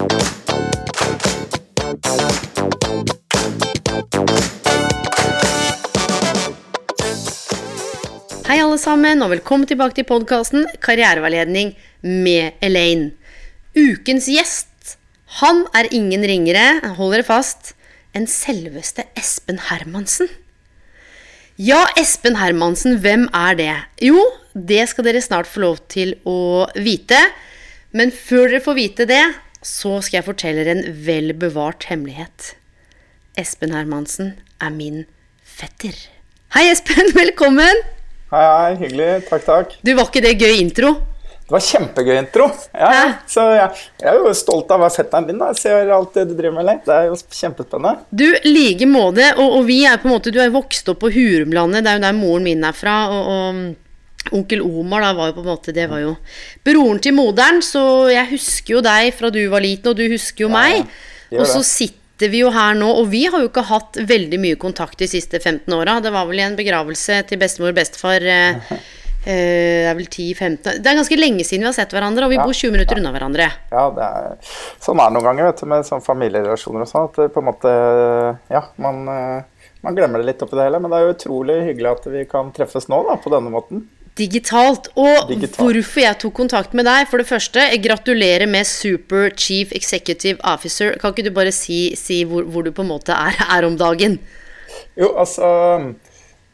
Hei alle sammen, og velkommen tilbake til podkasten Karriereveiledning med Elaine. Ukens gjest, han er ingen ringere, hold dere fast, enn selveste Espen Hermansen. Ja, Espen Hermansen, hvem er det? Jo, det skal dere snart få lov til å vite. Men før dere får vite det, så skal jeg fortelle dere en vel bevart hemmelighet. Espen Hermansen er min fetter. Hei, Espen. Velkommen. Hei, hei. Hyggelig. Takk, takk. Du, var ikke det gøy intro? Det var kjempegøy intro. Ja, ja. Så jeg, jeg, er jo stolt av å være fetteren din. da. Jeg ser alt det du driver med. Det er jo kjempespennende. Du, like måte. Og, og, vi er på en måte, du er vokst opp på Hurumlandet. Det er jo der moren min er fra. og, og Onkel Omar da var jo på en måte, det var jo broren til moderen, så jeg husker jo deg fra du var liten, og du husker jo meg. Ja, og så sitter vi jo her nå, og vi har jo ikke hatt veldig mye kontakt de siste 15 åra. Det var vel i en begravelse til bestemor og bestefar. Eh, det er vel 10-15 Det er ganske lenge siden vi har sett hverandre, og vi ja, bor 20 minutter ja. unna hverandre. Ja, det er, sånn er det noen ganger vet du, med sånn familierelasjoner og sånn. At det på en måte Ja, man, man glemmer det litt oppi det hele. Men det er jo utrolig hyggelig at vi kan treffes nå da, på denne måten digitalt. Og digitalt. hvorfor jeg tok kontakt med deg, for det første, jeg gratulerer med Super Chief Executive Officer. Kan ikke du bare si, si hvor, hvor, du på en måte er, er, om dagen? Jo, altså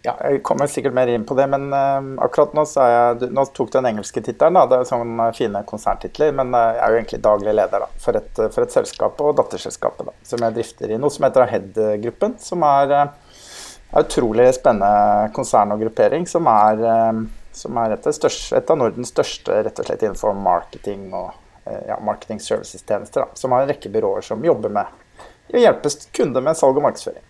ja, Jeg kommer sikkert mer inn på det, men uh, akkurat nå så er jeg Nå tok du den engelske tittelen, Det er sånne fine konserntitler, men uh, jeg er jo egentlig daglig leder da, for, et, for et selskap og datterselskapet da, som jeg drifter i noe som heter Head-gruppen, som er uh, utrolig spennende konsern og gruppering, som er som er et, største, et, av Nordens største rett og slett innenfor marketing og eh, ja, marketing services-tjenester. Som har en rekke byråer som jobber med å hjelpe kunder med salg og markedsføring.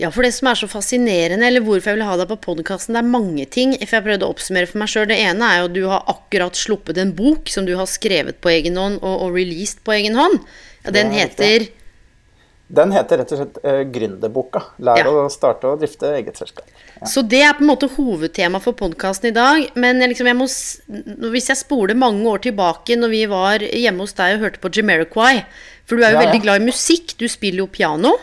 Ja, for det som er så fascinerende, eller hvorfor jeg vil ha deg på podkasten, det er mange ting. For jeg prøvde å oppsummere for meg sjøl. Det ene er jo at du har akkurat sluppet en bok som du har skrevet på egen hånd og, og released på egen hånd. Ja, den heter den heter rett og slett uh, Gründerboka. Lær ja. å starte og drifte eget selskap. Ja. Så det er på en måte hovedtema for podkasten i dag. Men liksom jeg må, hvis jeg spoler mange år tilbake, når vi var hjemme hos deg og hørte på Jamiroquai For du er jo ja, veldig glad i musikk. Du spiller jo piano.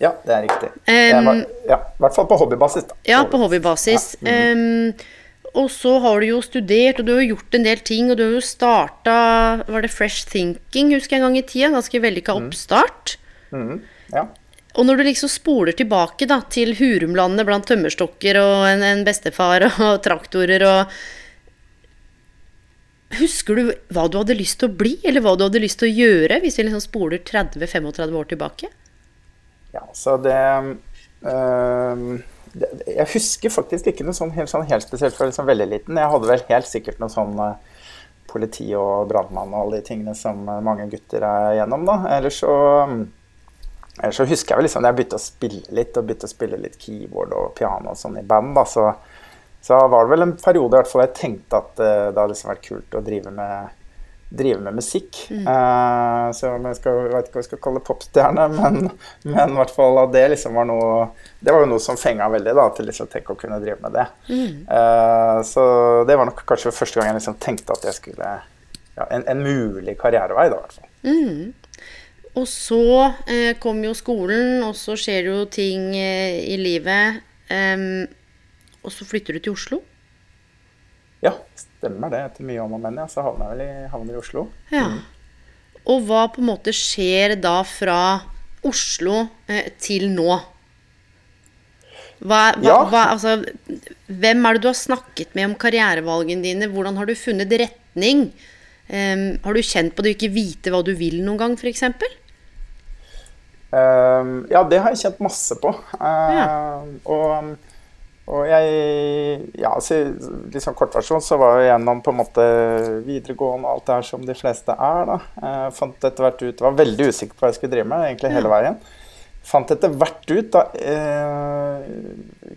Ja, det er riktig. Um, var, ja, I hvert fall på hobbybasis. Da. Ja, på hobbybasis. Mm -hmm. um, og så har du jo studert, og du har gjort en del ting. Og du har jo starta Var det Fresh Thinking, husker jeg en gang i tida? Ganske vellykka mm. oppstart. Mm, ja. Og når du liksom spoler tilbake da, til Hurumlandet blant tømmerstokker og en, en bestefar og traktorer og Husker du hva du hadde lyst til å bli, eller hva du hadde lyst til å gjøre, hvis vi liksom spoler 30-35 år tilbake? Ja, så det, øh, Jeg husker faktisk ikke noe sånn helt, sånn helt spesielt fra liksom veldig liten. Jeg hadde vel helt sikkert noe sånn uh, politi og brannmann og alle de tingene som mange gutter er gjennom. da. Ellers så, ellers så husker jeg vel liksom da jeg begynte å spille litt, og begynte å spille litt keyboard og piano og sånn i band, da, så, så, var det vel en periode i hvert fall jeg tenkte at uh, det hadde liksom vært kult å drive med drive med musikk. Mm. Uh, så jeg, skal, jeg, vet ikke hva jeg skal kalle popstjerne, men, men i hvert fall at det liksom var noe Det var jo noe som fenga veldig, da, til liksom tenke å kunne drive med det. Mm. Uh, så det var nok kanskje første gang jeg liksom tenkte at jeg skulle ja, en, en, mulig karrierevei, da, i hvert fall. Mm. Og så eh, kom jo skolen, og så skjer jo ting eh, i livet. Um, og så flytter du til Oslo? Ja, stemmer det. Etter mye om og men, ja, så havner jeg vel i, havner i Oslo. Ja. Mm. Og hva på en måte skjer da fra Oslo eh, til nå? Hva, hva, ja. hva, altså, hvem er det du har snakket med om karrierevalgene dine? Hvordan har du funnet retning? Um, har du kjent på det å ikke vite hva du vil noen gang, f.eks.? Um, ja, det har jeg kjent masse på. Uh, ja. Og og jeg Ja, altså, liksom kortversjon så var jeg gjennom på en måte videregående og alt det her som de fleste er, da. Jeg fant etter hvert ut Var veldig usikker på hva jeg skulle drive med, egentlig hele veien. Fant etter hvert ut, da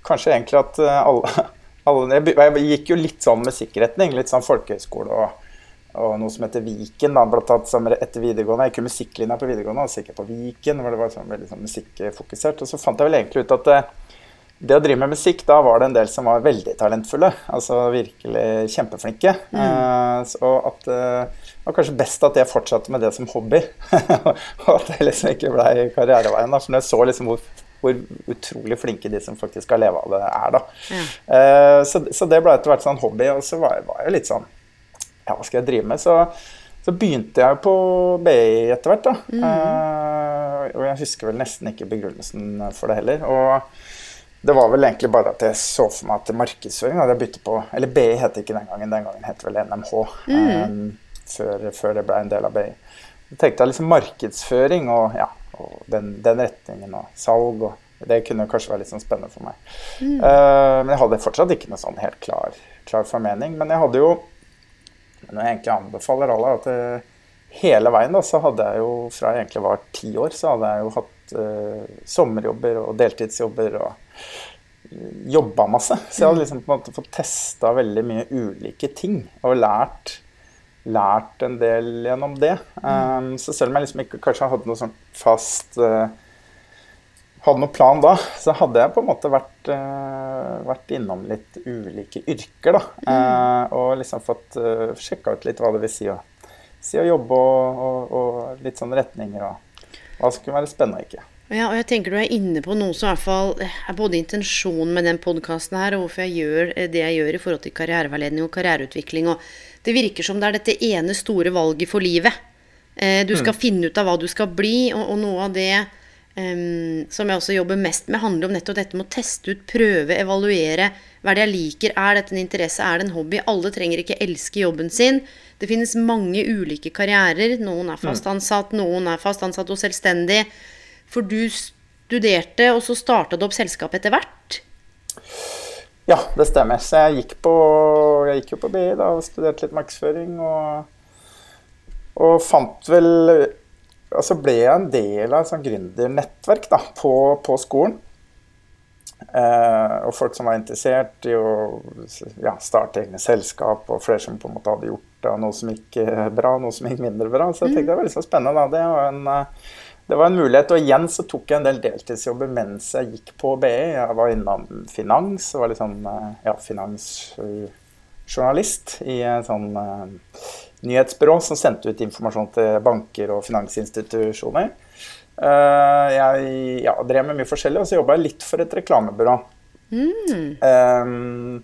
Kanskje egentlig at eh, alle, alle jeg, jeg, gikk jo litt sånn med sikkerheten, litt sånn folkehøyskole og, og noe som heter Viken. da, blant annet som etter videregående, Jeg gikk jo musikklinja på videregående, og så gikk jeg på Viken, hvor det var sånn, veldig sånn musikkfokusert. Og så fant jeg vel egentlig ut at det, det å drive med musikk, da var det en del som var veldig talentfulle. Altså virkelig kjempeflinke. Mm. Uh, og at uh, det var kanskje best at jeg fortsatte med det som hobby. og at det liksom ikke ble karriereveien. Da. For jeg så liksom hvor, hvor, utrolig flinke de som faktisk skal leve av det, er. da. Mm. Uh, så, så, det ble etter hvert sånn hobby. Og så var, var jeg litt sånn Ja, hva skal jeg drive med? Så, så begynte jeg på BI etter hvert. da. Mm. og jeg husker vel nesten ikke begrunnelsen for det heller. og det var vel egentlig bare at jeg så for meg at markedsføring hadde jeg byttet på Eller BI het ikke den gangen, den gangen het vel NMH. Mm. Um, før, før, det ble en del av BI. Jeg tenkte liksom markedsføring og, ja, og den, den, retningen og salg og Det kunne kanskje være litt sånn spennende for meg. Mm. Uh, men jeg hadde fortsatt ikke noe sånn helt klar, klar formening. Men jeg hadde jo Men jeg egentlig anbefaler alle at eh, hele veien da, så hadde jeg jo fra jeg egentlig var ti år, så hadde jeg jo hatt uh, sommerjobber og deltidsjobber og jobba masse. Så jeg hadde liksom på en måte fått testa veldig mye ulike ting og lært, lært en del gjennom det. Um, så selv om jeg liksom ikke kanskje hadde noe sånn fast uh, hadde noen plan da, så hadde jeg på en måte vært, uh, vært innom litt ulike yrker. da, uh, Og liksom fått uh, sjekka ut litt hva det vil si å, si å jobbe, og, og, og, litt sånn retninger og hva som kunne være spennende og ikke. Ja, og jeg tenker du er inne på noe som i hvert fall er både intensjonen med den podkasten her, og hvorfor jeg gjør eh, det jeg gjør i forhold til karriereveiledning og karriereutvikling. Og det virker som det er dette ene store valget for livet. Eh, du skal mm. finne ut av hva du skal bli, og, og noe av det um, som jeg også jobber mest med, handler om nettopp dette med å teste ut, prøve, evaluere. Hva er det jeg liker? Er dette en interesse? Er det en hobby? Alle trenger ikke elske jobben sin. Det finnes mange ulike karrierer. Noen er fast mm. ansatt, noen er fast ansatt og selvstendig. For du studerte, og så starta du opp selskapet etter hvert? Ja, det stemmer. Så jeg gikk, på, jeg gikk jo på BI da, og studerte litt markedsføring. Og, og fant vel Altså ble jeg en del av et sånt gründernettverk da, på, på skolen. Eh, og folk som var interessert i å ja, starte egne selskap, og flere som på en måte hadde gjort det, og noe som gikk bra, bra, noe som gikk mindre bra. Så jeg tenkte det var veldig så spennende. Da. Det var en, eh, det var en mulighet. Og igjen så tok jeg en del deltidsjobber mens jeg gikk på BI. Jeg var innom finans, var litt sånn eh, ja, finansjournalist i en sånn nyhetsbyrå som sendte ut informasjon til banker og finansinstitusjoner. Uh, jeg ja, drev med mye forskjellig, og så jobba jeg litt for et reklamebyrå. Mm. Um,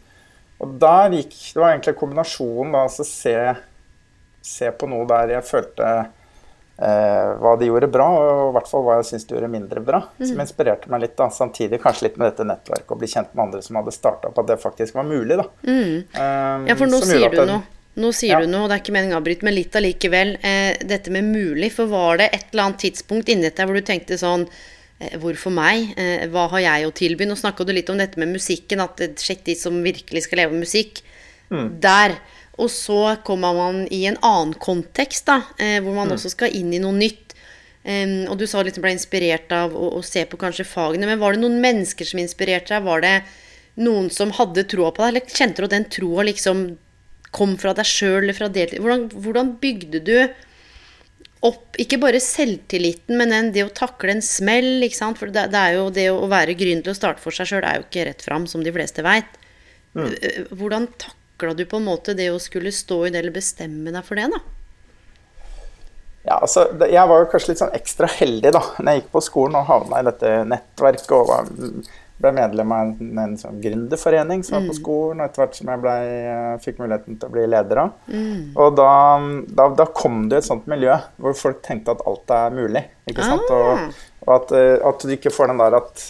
og der gikk Det var egentlig kombinasjonen da, altså se, se på noe der jeg følte Uh, hva de gjorde bra, og i hvert fall hva jeg syns de gjorde mindre bra. Mm. Som inspirerte meg litt. da, Samtidig kanskje litt med dette nettverket, å bli kjent med andre som hadde starta opp, at det faktisk var mulig. da. Mm. Um, ja, for nå sier du noe. Nå sier ja. du noe, og det er ikke meningen å avbryte, men litt allikevel. Eh, dette med mulig, for var det et eller annet tidspunkt inni dette hvor du tenkte sånn eh, Hvorfor meg? Eh, hva har jeg å tilby? Nå snakka du litt om dette med musikken, at sjekk de som virkelig skal leve av musikk. Mm. Der og så kommer man i en annen kontekst, da, eh, hvor man mm. også skal inn i noe nytt. Um, og du sa liksom ble inspirert av å, å, se på kanskje fagene. Men var det noen mennesker som inspirerte deg? Var det noen som hadde troa på deg? Eller kjente du at den troa liksom kom fra deg sjøl eller fra deltid? Hvordan, hvordan, bygde du opp ikke bare selvtilliten, men en, det å takle en smell? ikke sant? For det, det er jo det å være gründer og starte for seg sjøl er jo ikke rett fram, som de fleste veit. Mm. Eh, hvordan takle takla du på en måte det å skulle stå i det, eller bestemme deg for det, da? Ja, altså, Jeg var jo kanskje litt sånn ekstra heldig da når jeg gikk på skolen og havna i dette nettverket og var, ble medlem av en, en sånn gründerforening som var på mm. skolen, og etter hvert som jeg ble, eh, fikk muligheten til å bli leder av. Mm. Og da, da, da, kom det et sånt miljø hvor folk tenkte at alt er mulig. ikke sant? Ah. Og, og at, eh, at, du ikke får den der at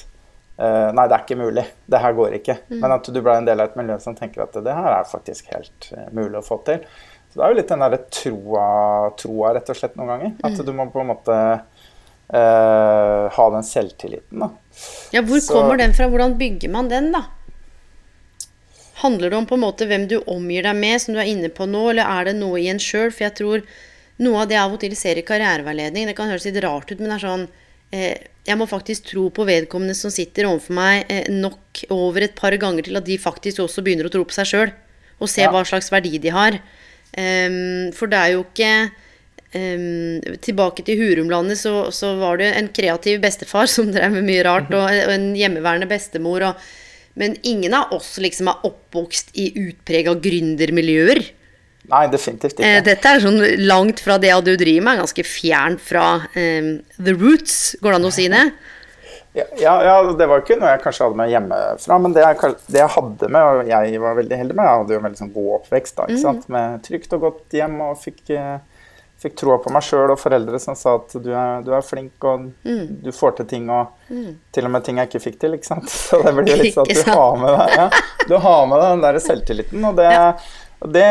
Uh, nei, det er ikke mulig. Det her går ikke. Mm. Men at du ble en del av et miljø som tenker at det her er faktisk helt mulig å få til. Så det er jo litt den derre troa, troa, rett og slett, noen ganger. At mm. du må på en måte ha den selvtilliten, da. Ja, hvor Så, kommer den fra? Hvordan bygger man den, da? Handler det om på en måte hvem du omgir deg med, som du er inne på nå, eller er det noe i en sjøl? For jeg tror noe av det jeg av og til ser i karriereveiledning, det kan høres litt rart ut, men det er sånn eh, Jeg må faktisk tro på vedkommende som sitter overfor meg, eh, nok over et par ganger til at de faktisk også begynner å tro på seg sjøl, og se Ja. hva slags verdi de har. Ehm, for det er jo ikke ehm, Tilbake til Hurumlandet så, så var det en kreativ bestefar som drev med mye rart, og, og en hjemmeværende bestemor. Og, men ingen av oss liksom er oppvokst i utprega gründermiljøer. Nei, definitivt ikke. ikke. dette er sånn langt fra det du driver med, ganske fjernt fra um, the roots, går det an å si det? Ja, ja, ja, det var ikke noe jeg kanskje hadde med hjemmefra, men det jeg, det jeg hadde med, og jeg var veldig heldig med, jeg hadde jo en veldig sånn god oppvekst, da, sant? med trygt og godt hjem, og fikk, eh, fikk troa på meg sjøl, og foreldre som sa at du er, du er flink, og du får til ting, og til og med ting jeg ikke fikk til, ikke sant. Så det blir jo litt sånn at du har med deg, ja, du har med deg den der selvtilliten, og det, og det,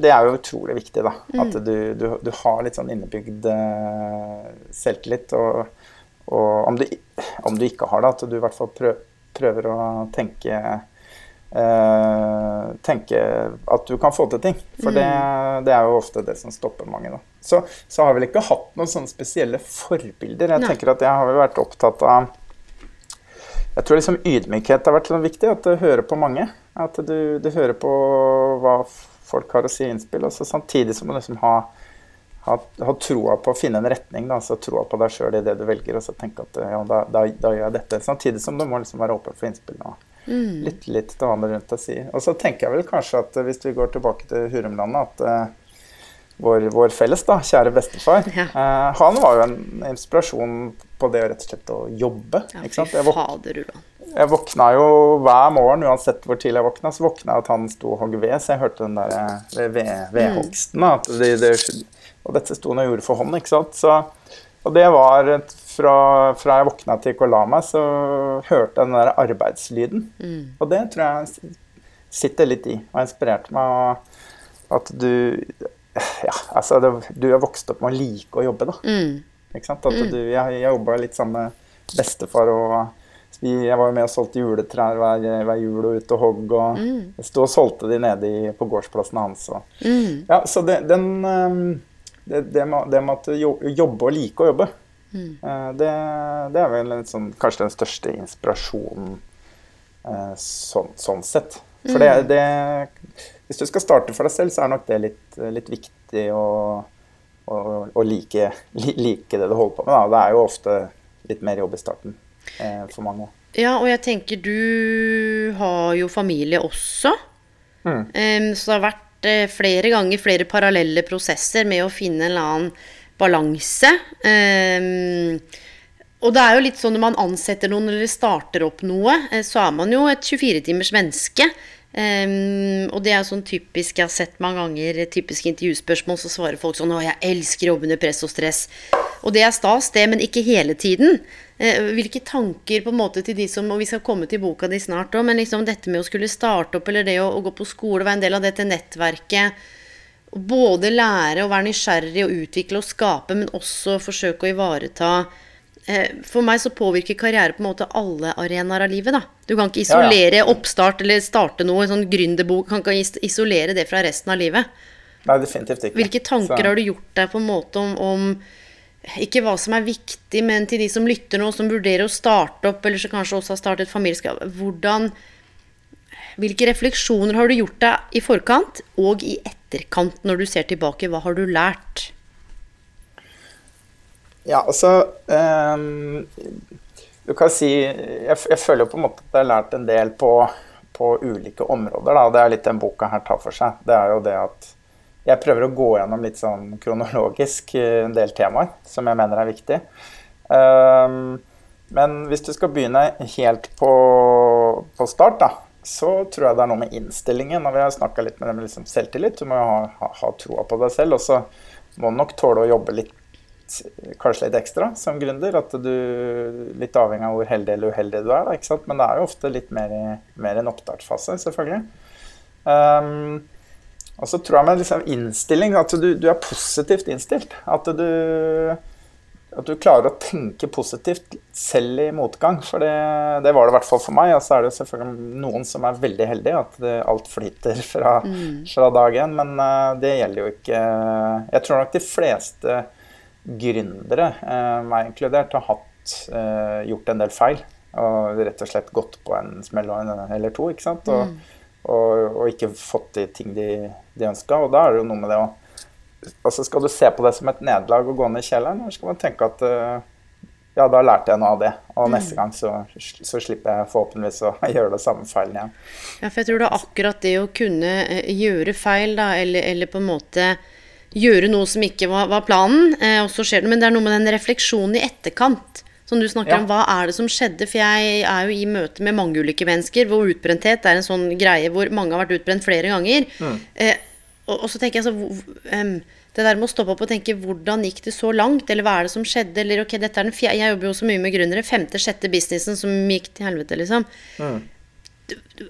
det er jo utrolig viktig, da. At du, du, du har litt sånn innebygd eh, selvtillit. og og om du, om du ikke har det, at du i hvert fall prøver, prøver å tenke eh, Tenke at du kan få til ting. For det, det er jo ofte det som stopper mange. Da. Så, så har jeg vel ikke hatt noen sånne spesielle forbilder. Jeg Nei. tenker at jeg har vel vært opptatt av Jeg tror liksom ydmykhet har vært sånn viktig. At du hører på mange. At du, du hører på hva folk har å si i innspill. Og så samtidig som du liksom har ha, ha troa på å finne en retning, da, altså troa på deg sjøl i det du velger, og så tenke at ja, da, da, da gjør jeg dette. Samtidig som du må liksom være åpen for innspill og lytte litt til hva andre rundt deg sier. Og så tenker jeg vel kanskje at eh, hvis vi går tilbake til Hurumlandet, at eh, vår, vår felles, da, kjære bestefar, Ja. Uh, han var jo en inspirasjon på det rett og slett å jobbe. Ja, ikke sant? Jeg, våk jeg våkna jo hver morgen, uansett hvor tidlig jeg våkna, så våkna jeg at han sto og hogg ved, så jeg hørte den der vedhogsten. ved- da, at det- det- og dette sto han og gjorde for hånd, ikke sant. Så, og det var et, fra, fra jeg våkna til jeg gikk og la meg, så hørte jeg den der arbeidslyden. Og det tror jeg sitter litt i, og inspirerte meg. At du Ja, altså, det, du er vokst opp med å like å jobbe, da. Mm. Ikke sant? At du, jeg jeg jobba litt sammen med bestefar, og vi, jeg var jo med og solgte juletrær hver, hver jul og ute og hogg. Og jeg sto og solgte de nede i, på gårdsplassen hans. Og, Mm. ja, så det, den, ehm, det, det, med, det med at jo- jobbe og like å jobbe, eh, det, det er vel sånn, kanskje den største inspirasjonen eh, sånn, sånn sett. For det, det Hvis du skal starte for deg selv, så er nok det litt, litt viktig å, å, å like, like det du holder på med. Da. Det er jo ofte litt mer jobb i starten eh, for mange. Ja, og jeg tenker du har jo familie også. Mm. Så det har vært flere ganger flere parallelle prosesser med å finne en eller annen balanse. Em, og det er jo litt sånn når man ansetter noen eller starter opp noe, eh, så er man jo et 24-timers menneske. Um, og det er sånn typisk jeg har sett mange ganger, typisk intervjuspørsmål, så svarer folk sånn 'Å, jeg elsker å jobbe under press og stress'. Og det er stas, det, men ikke hele tiden. Uh, hvilke tanker på en måte til de som Og vi skal komme til boka di snart òg, men liksom dette med å skulle starte opp, eller det å, å gå på skole, være en del av dette nettverket. Både lære å være nysgjerrig og utvikle og skape, men også forsøke å ivareta eh, For meg så påvirker karriere på en måte alle arenaer av livet. da. Du kan ikke Ja, ja. isolere oppstart eller starte noe, en sånn gründerbok, kan ikke isolere det fra resten av livet. Nei, definitivt ikke. Hvilke tanker Så- har du gjort deg på en måte om, om ikke hva som er viktig, men til de som lytter nå, som vurderer å starte opp, eller som kanskje også har startet familieskap. Hvordan Hvilke refleksjoner har du gjort deg i forkant og i etterkant når du ser tilbake? Hva har du lært? Ja, altså um, Du kan si jeg, jeg føler på en måte at jeg har lært en del på, på ulike områder. Da. Det er litt den boka her tar for seg. Det er jo det at jeg prøver å gå gjennom litt sånn kronologisk eh, en del temaer som jeg mener er viktig. Um, men hvis du skal begynne helt på, på start, da, så tror jeg det er noe med innstillingen. Og vi har snakka litt med det med liksom selvtillit. Du må jo ha, ha, ha troa på deg selv. Og så må du nok tåle å jobbe litt kanskje litt ekstra som gründer. At du Litt avhengig av hvor heldig eller uheldig du er, da, men det er jo ofte litt mer mer en oppstartsfase, selvfølgelig. Um, og så tror jeg med liksom innstilling at du, du er positivt innstilt. At du at du klarer å tenke positivt selv i motgang. For det, det var det i hvert fall for meg. Og så er det selvfølgelig noen som er veldig heldige, at alt flyter fra, mm. fra dag én. Men uh, det gjelder jo ikke Jeg tror nok de fleste gründere, uh, meg inkludert, har hatt, uh, gjort en del feil. Og rett og slett gått på en smell eller to, ikke sant. Og, mm. og, og, ikke fått de ting de, de ønska. Og da er det jo noe med det å altså Skal du se på det som et nederlag og gå ned i kjelleren, eller skal man tenke at uh, ja, da lærte jeg noe av det, og mm. neste gang så, så, slipper jeg forhåpentligvis å gjøre det samme feilen igjen. Ja, for jeg tror det er akkurat det å kunne eh, gjøre feil, da, eller, eller på en måte gjøre noe som ikke var, var planen, eh, og så skjer det, men det er noe med den refleksjonen i etterkant. Som du snakker ja. om, Hva er det som skjedde? For jeg er jo i møte med mange ulike mennesker hvor utbrenthet er en sånn greie hvor mange har vært utbrent flere ganger. Mm. Eh, og, og, så tenker jeg så um, Det der med å stoppe opp og tenke hvordan gikk det så langt? Eller hva er det som skjedde? Eller ok, dette er den fjerde Jeg jobber jo så mye med gründere. Femte, sjette businessen som gikk til helvete, liksom. Mm. Du, du,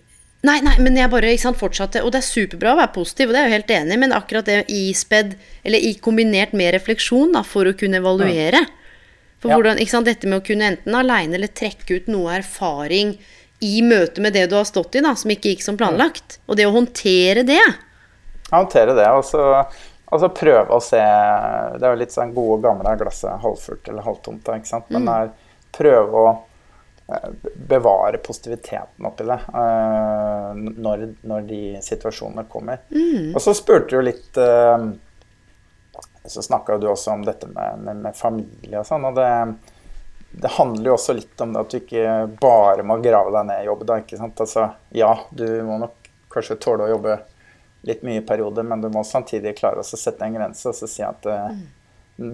nei, nei, men jeg bare sant, fortsatte. Og det er superbra å være positiv, og det er jeg jo helt enig i, men akkurat det ispedd, eller i kombinert med refleksjon, da, for å kunne evaluere. For ja. hvordan, ikke sant, Dette med å kunne enten aleine eller trekke ut noe erfaring i møte med det du har stått i, da, som ikke gikk som planlagt. Og det å håndtere det håndtere det. Og så, og så, prøve å se Det er jo litt sånn gode, gamle glasset halvfullt eller halvtomt. ikke sant? Men mm. er, prøve å eh, bevare positiviteten oppi det uh, når, når, de situasjonene kommer. Mm. Og så spurte du litt uh, Så snakka du også om dette med, med, med familie og sånn. og det, det handler jo også litt om det at du ikke bare må grave deg ned i jobb. Da, ikke sant? Altså, ja, du må nok kanskje tåle å jobbe litt mye i perioder, men du må samtidig klare å sette en grense og si at mm.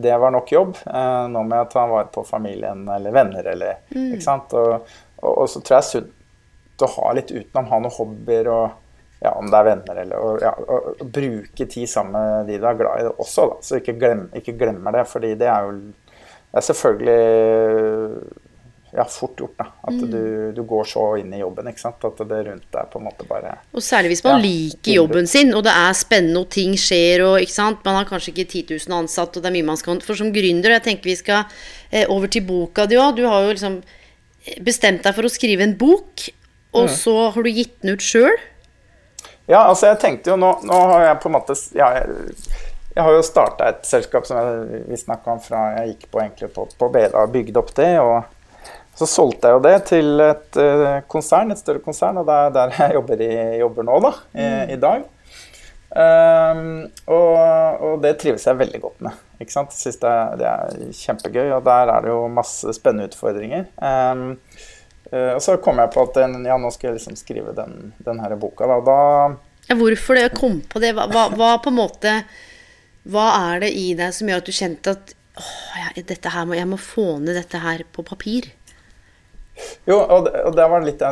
det var nok jobb. Eh, nå må jeg ta vare på familien eller venner eller mm. Ikke sant. Og, og, og, så tror jeg sunt å ha litt utenom, ha noen hobbyer og ja, om det er venner eller og, ja, og, bruke tid sammen med de du er glad i det også, da. Så ikke, glem, ikke glemmer det, fordi det er jo det er selvfølgelig ja, fort gjort. da, At mm. du, du, går så inn i jobben. ikke sant, At det rundt deg på en måte bare Og særlig hvis man ja, liker jobben sin, og det er spennende, og ting skjer, og ikke sant, man har kanskje ikke 10 000 ansatte, og det er mye man skal For som gründer, jeg tenker vi skal eh, over til boka di òg. Du har jo liksom eh, bestemt deg for å skrive en bok, og mm. så har du gitt den ut sjøl. Ja, altså jeg tenkte jo nå, nå har jeg på en måte ja, jeg, jeg har jo starta et selskap som jeg, vi snakka om fra jeg gikk på egentlig på, på Bela og bygde opp det. og så solgte jeg jo det til et uh, konsern, et større konsern, og det er der jeg jobber, i, jobber nå, da, i, mm. i dag. Um, og, og, det trives jeg veldig godt med. Ikke sant? Synes det det er, kjempegøy, og der er det jo masse spennende utfordringer. Um, og så kom jeg på at den, ja, nå skal jeg liksom skrive den, den her boka. Da. da ja, hvorfor det? Kom på det? Hva, hva, hva, på en måte Hva er det i deg som gjør at du kjente at åh, ja, dette her må, jeg må få ned dette her på papir? Jo, og det, og det, var litt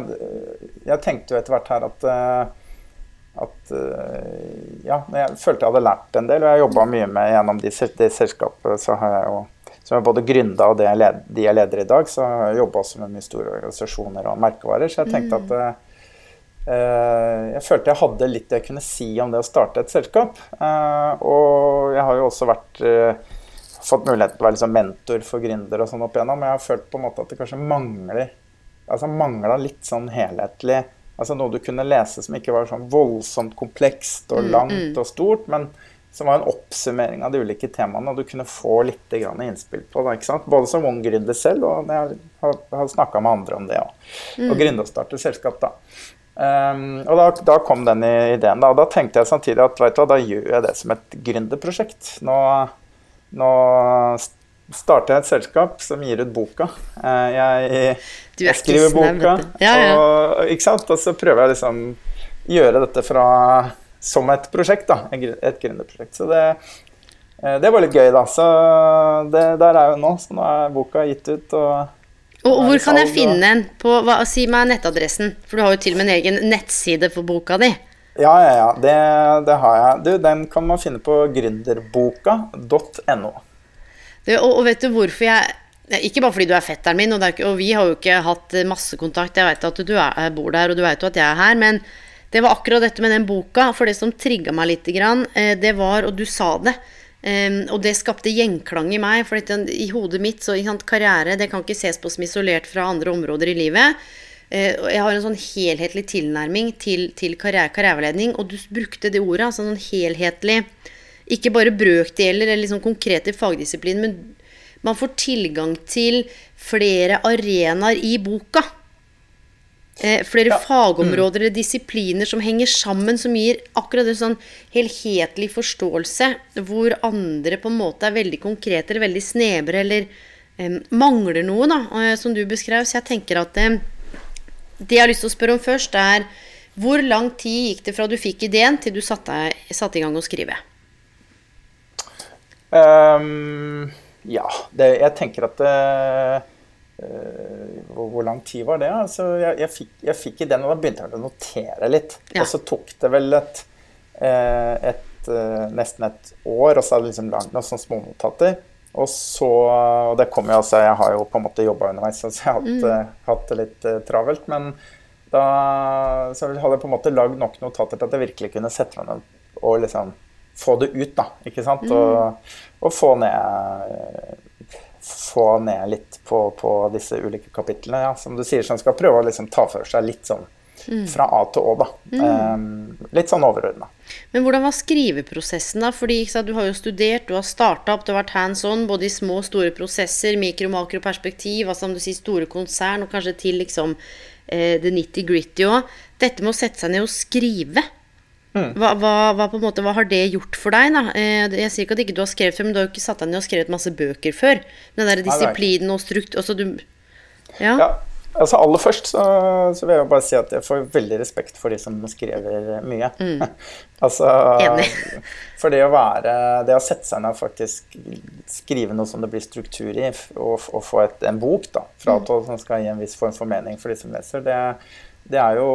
Jeg tenkte jo etter hvert her at, eh, at eh, Ja, jeg følte jeg hadde lært en del, og jeg jobba mye med gjennom de, de selskapene. så har jeg jo som er både gründa og de jeg leder i dag, så har jeg jobba også med mye store organisasjoner og merkevarer. Så jeg tenkte at eh, Jeg følte jeg hadde litt jeg kunne si om det å starte et selskap. Eh, og jeg har jo også vært uh, fått muligheten til å være liksom mentor for gründere og sånn opp igjennom. Men jeg har følt på en måte at det kanskje mangler altså mangla litt sånn helhetlig altså Noe du kunne lese som ikke var sånn voldsomt komplekst og mm, langt mm, og stort, men som var en oppsummering av de ulike temaene, og du kunne få litt innspill på det. ikke sant? Både som ung gründer selv, og jeg har, har snakka med andre om det òg. Mm. Og gründe og starte selskap, da. Um, og da, da, kom den ideen, da. Og da tenkte jeg samtidig at vet du hva, da gjør jeg det som et gründerprosjekt. Nå nå starter jeg et selskap som gir ut boka. Eh, jeg, jeg skriver boka, ja, ja. Og, og så prøver jeg liksom gjøre dette fra, som et prosjekt. da, Et gründerprosjekt. Så det, eh, det, var litt gøy, da. Så det, der er jo nå. Så nå er boka gitt ut. og og hvor kan jeg finne en? På, hva, si meg nettadressen, for du har jo til og med en egen nettside for boka di. Ja, ja, ja. Det, det, har jeg. Du, den kan man finne på gründerboka.no. Og, og, vet du hvorfor jeg Ikke bare fordi du er fetteren min, og, er, og vi har jo ikke hatt masse kontakt. Jeg veit at du er, bor der, og du veit jo at jeg er her. Men det var akkurat dette med den boka. For det som trigga meg litt, eh, det var, og du sa det Um, og det skapte gjenklang i meg, for i hodet mitt så sant, karriere det kan ikke ses på som isolert fra andre områder i livet. Uh, jeg har en sånn helhetlig tilnærming til, til karriere, karriereveiledning, og du brukte det ordet. altså sånn helhetlig. Ikke bare brøkdeler eller liksom konkrete fagdisipliner, men man får tilgang til flere arenaer i boka. Eh, flere ja. fagområder eller disipliner som henger sammen, som gir akkurat en sånn helhetlig forståelse, hvor andre på en måte er veldig konkrete eller veldig snevre eller eh, mangler noe, da, eh, som du beskrev. Så jeg tenker at eh, det jeg har lyst til å spørre om først, er hvor lang tid gikk det fra du fikk ideen, til du satte, satte i gang å skrive? Um, ja, det, jeg tenker at Eh, hvor, hvor, lang tid var det? Altså, jeg, jeg, fikk, jeg fikk ideen, og da begynte jeg å notere litt. Ja. Og så tok det vel et, et, et, eh, nesten et år, og så hadde jeg liksom lagd noen sånne smånotater. Og så, og det kom jo altså, Jeg har jo på en måte jobba underveis, så jeg har hatt, mm. hatt det litt uh, travelt. Men da så hadde jeg på en måte lagd nok notater til at jeg virkelig kunne sette meg ned og liksom få det ut. da, ikke sant? Mm. Og, og, få ned få ned litt på, på disse ulike kapitlene. Ja. Som du sier, som skal prøve å liksom ta for seg litt sånn mm. fra A til Å, da. Mm. Um, litt sånn overordna. Men hvordan var skriveprosessen, da? Fordi sant, du har jo studert, du har starta opp, du har vært hands on både i små og store prosesser, mikro- og makroperspektiv, altså som du sier, store konsern, og kanskje til liksom eh, det nitty-gritty òg. Dette med å sette seg ned og skrive. Mm. Hva, hva, hva, på en måte, hva, har det gjort for deg? da? Eh, jeg sier ikke at ikke du har skrevet før, men du har jo ikke satt deg ned og skrevet masse bøker før. Den der disiplinen og strukt altså du, ja. ja. Altså Aller først så, så, vil jeg bare si at jeg får veldig respekt for de som skriver mye. Mm. altså, Enig. For det å være Det å sette seg ned og faktisk skrive noe som det blir struktur i, og, og få et, en bok da, fra mm. som skal gi en viss form for mening for de som leser, det, det er jo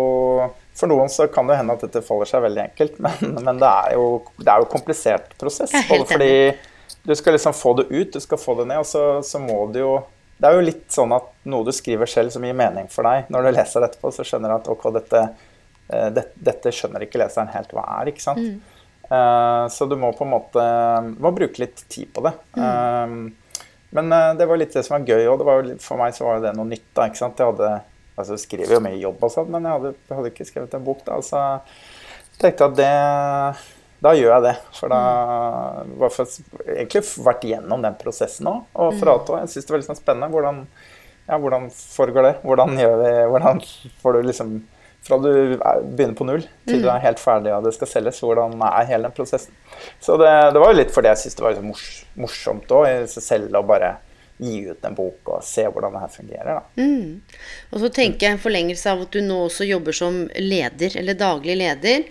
For noen så kan det hende at dette faller seg veldig enkelt, men, men det, er jo, det er jo komplisert prosess. Både fordi du skal liksom få det ut, du skal få det ned, og så, så må du jo det er jo litt sånn at noe du skriver selv som gir mening for deg, når du leser det etterpå, så skjønner du at ok, dette, eh, det, dette skjønner ikke leseren helt hva er. ikke sant? Mm. Uh, så du må på en måte må bruke litt tid på det. Mm. Uh, men det var litt det som var gøy òg. For meg så var det noe nytt. da, ikke sant? Jeg hadde Altså, jeg skriver jo mye jobb og sånn, men jeg hadde, jeg hadde, ikke skrevet en bok da. Så jeg tenkte at det Da gjør jeg det. For da har jeg egentlig vært igjennom den prosessen òg. Og for alt òg. Jeg syns det var litt sånn spennende. Hvordan, ja, hvordan foregår det? Hvordan gjør vi Hvordan får du liksom fra du begynner på null til du er helt ferdig og det skal selges, hvordan er hele den prosessen? Så det, det var jo litt fordi jeg syntes det var liksom mors, morsomt òg i seg selv å bare gi ut en bok og se hvordan det her fungerer. Mm. Og så tenker jeg en forlengelse av at du nå også jobber som leder, eller daglig leder.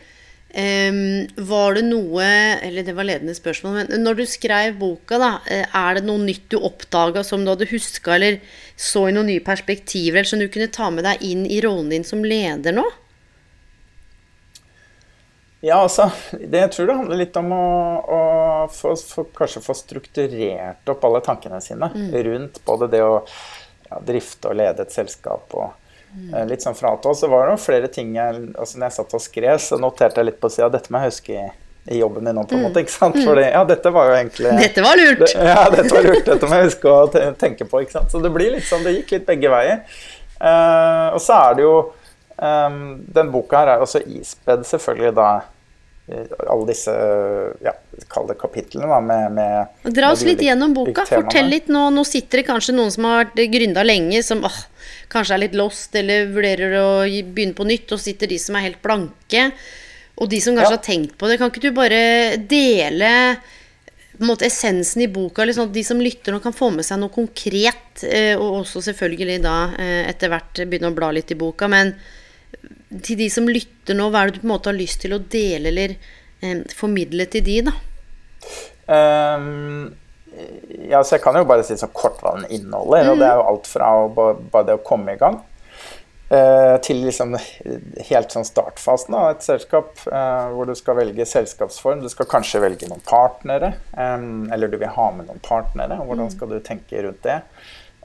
Um, var det noe Eller det var ledende spørsmål, men når du skrev boka, da, eh, er det noe nytt du oppdaga som du hadde huska, eller så i noen nye perspektiver, eller som du kunne ta med deg inn i rollen din som leder nå? Ja, altså, det, Jeg tror det handler litt om å, å få, få, kanskje få strukturert opp alle tankene sine mm. rundt både det å ja, drifte og lede et selskap og litt sånn fra og. Så var det noen flere ting jeg, altså når jeg satt og skrev, så noterte jeg litt på sida dette må jeg huske i, i jobben min nå, på en mm. måte. ikke sant? Fordi, ja, dette var jo egentlig Dette var lurt! Det, ja, dette var lurt. Dette må jeg huske å tenke på. ikke sant? Så det blir litt sånn, det gikk litt begge veier. Uh, og så er det jo Um, den boka her er jo også ispedd selvfølgelig da eh, alle disse ja, kall det kapitlene da, med, med Dra oss litt gjennom boka. Fortell litt nå. Nå sitter det kanskje noen som har vært gründa lenge, som åh, kanskje er litt lost eller vurderer å begynne på nytt, og sitter de som er helt blanke. Og de som kanskje ja. har tenkt på det. Kan ikke du bare dele måte, essensen i boka, eller sånn at de som lytter nå kan få med seg noe konkret, eh, og også selvfølgelig da eh, etter hvert begynne å bla litt i boka. men til de som lytter nå, hva er det du på en måte har lyst til å dele eller eh, formidle til de, da? Um, ja, så jeg kan jo bare si så kort hva den inneholder. Mm. Og det er jo alt fra å, bare det å komme i gang uh, til liksom helt sånn startfasen av et selskap uh, hvor du skal velge selskapsform. Du skal kanskje velge noen partnere, um, eller du vil ha med noen partnere. Hvordan mm. skal du tenke rundt det?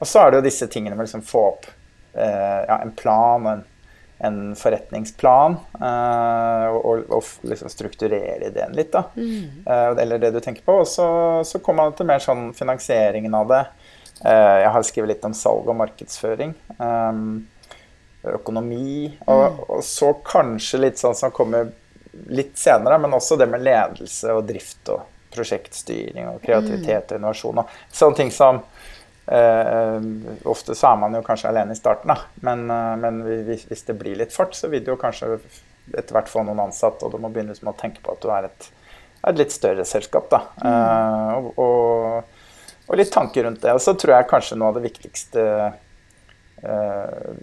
Og så er det jo disse tingene med å liksom få opp uh, ja, en plan og en en forretningsplan uh, og, og, liksom strukturere ideen litt. da, mm. uh, Eller det du tenker på. Og så, så kommer man til mer sånn finansieringen av det. Uh, jeg har skrevet litt om salg og markedsføring. Um, økonomi. Og, mm. og, så kanskje litt sånn som kommer litt senere, men også det med ledelse og drift og prosjektstyring og kreativitet og innovasjon. Og sånne ting som Uh, ofte så er man jo kanskje alene i starten, da. Men, uh, men hvis, hvis, det blir litt fart, så vil du jo kanskje etter hvert få noen ansatte, og du må begynne liksom å tenke på at du er et, et litt større selskap. da. Uh, og, og, og, litt tanker rundt det. Og så tror jeg kanskje noe av det viktigste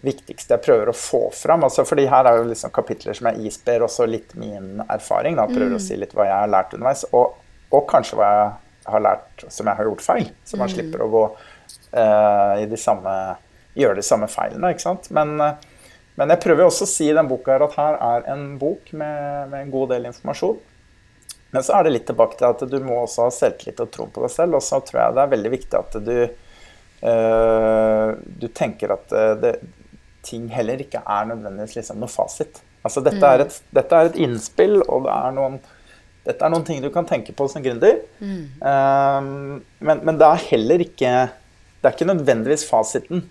viktigste jeg prøver å få fram. Altså, fordi her er jo liksom kapitler som jeg isber også litt min erfaring. da, Prøver mm. å si litt hva jeg har lært underveis, og, og kanskje hva jeg har lært som jeg har gjort feil. Så man mm. slipper å gå uh, de samme, gjøre de samme feilene. ikke sant? Men, uh, men jeg prøver også å si i den boka her at her er en bok med, med, en god del informasjon. Men så er det litt tilbake til at du må også ha selvtillit og tro på deg selv. Og så tror jeg det er veldig viktig at du, uh, du tenker at det, ting heller ikke er nødvendigvis liksom noe fasit. Altså dette, mm. er et, dette er et innspill, og det er noen dette er noen ting du kan tenke på som gründer. Mm. Um, men, men, det er heller ikke det er ikke nødvendigvis fasiten.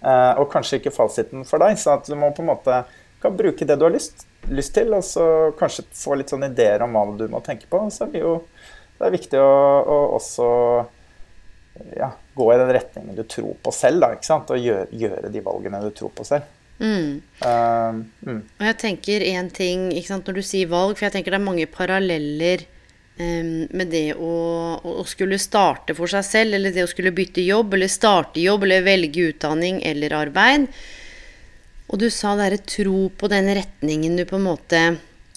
Eh, og kanskje ikke fasiten for deg. Så at du må på en måte kan bruke det du har lyst, lyst til, og så kanskje få litt sånne ideer om hva du må tenke på. Så er det jo det er viktig å, å også ja, gå i den retningen du tror på selv, da, ikke sant? og gjøre, gjøre de valgene du tror på selv. Mm. Uh, mm. Og jeg tenker én ting sant, når du sier valg, for jeg tenker det er mange paralleller med det å, å, skulle starte for seg selv, eller det å skulle bytte jobb, eller starte jobb, eller velge utdanning eller arbeid. Og du sa derre tro på den retningen du på en måte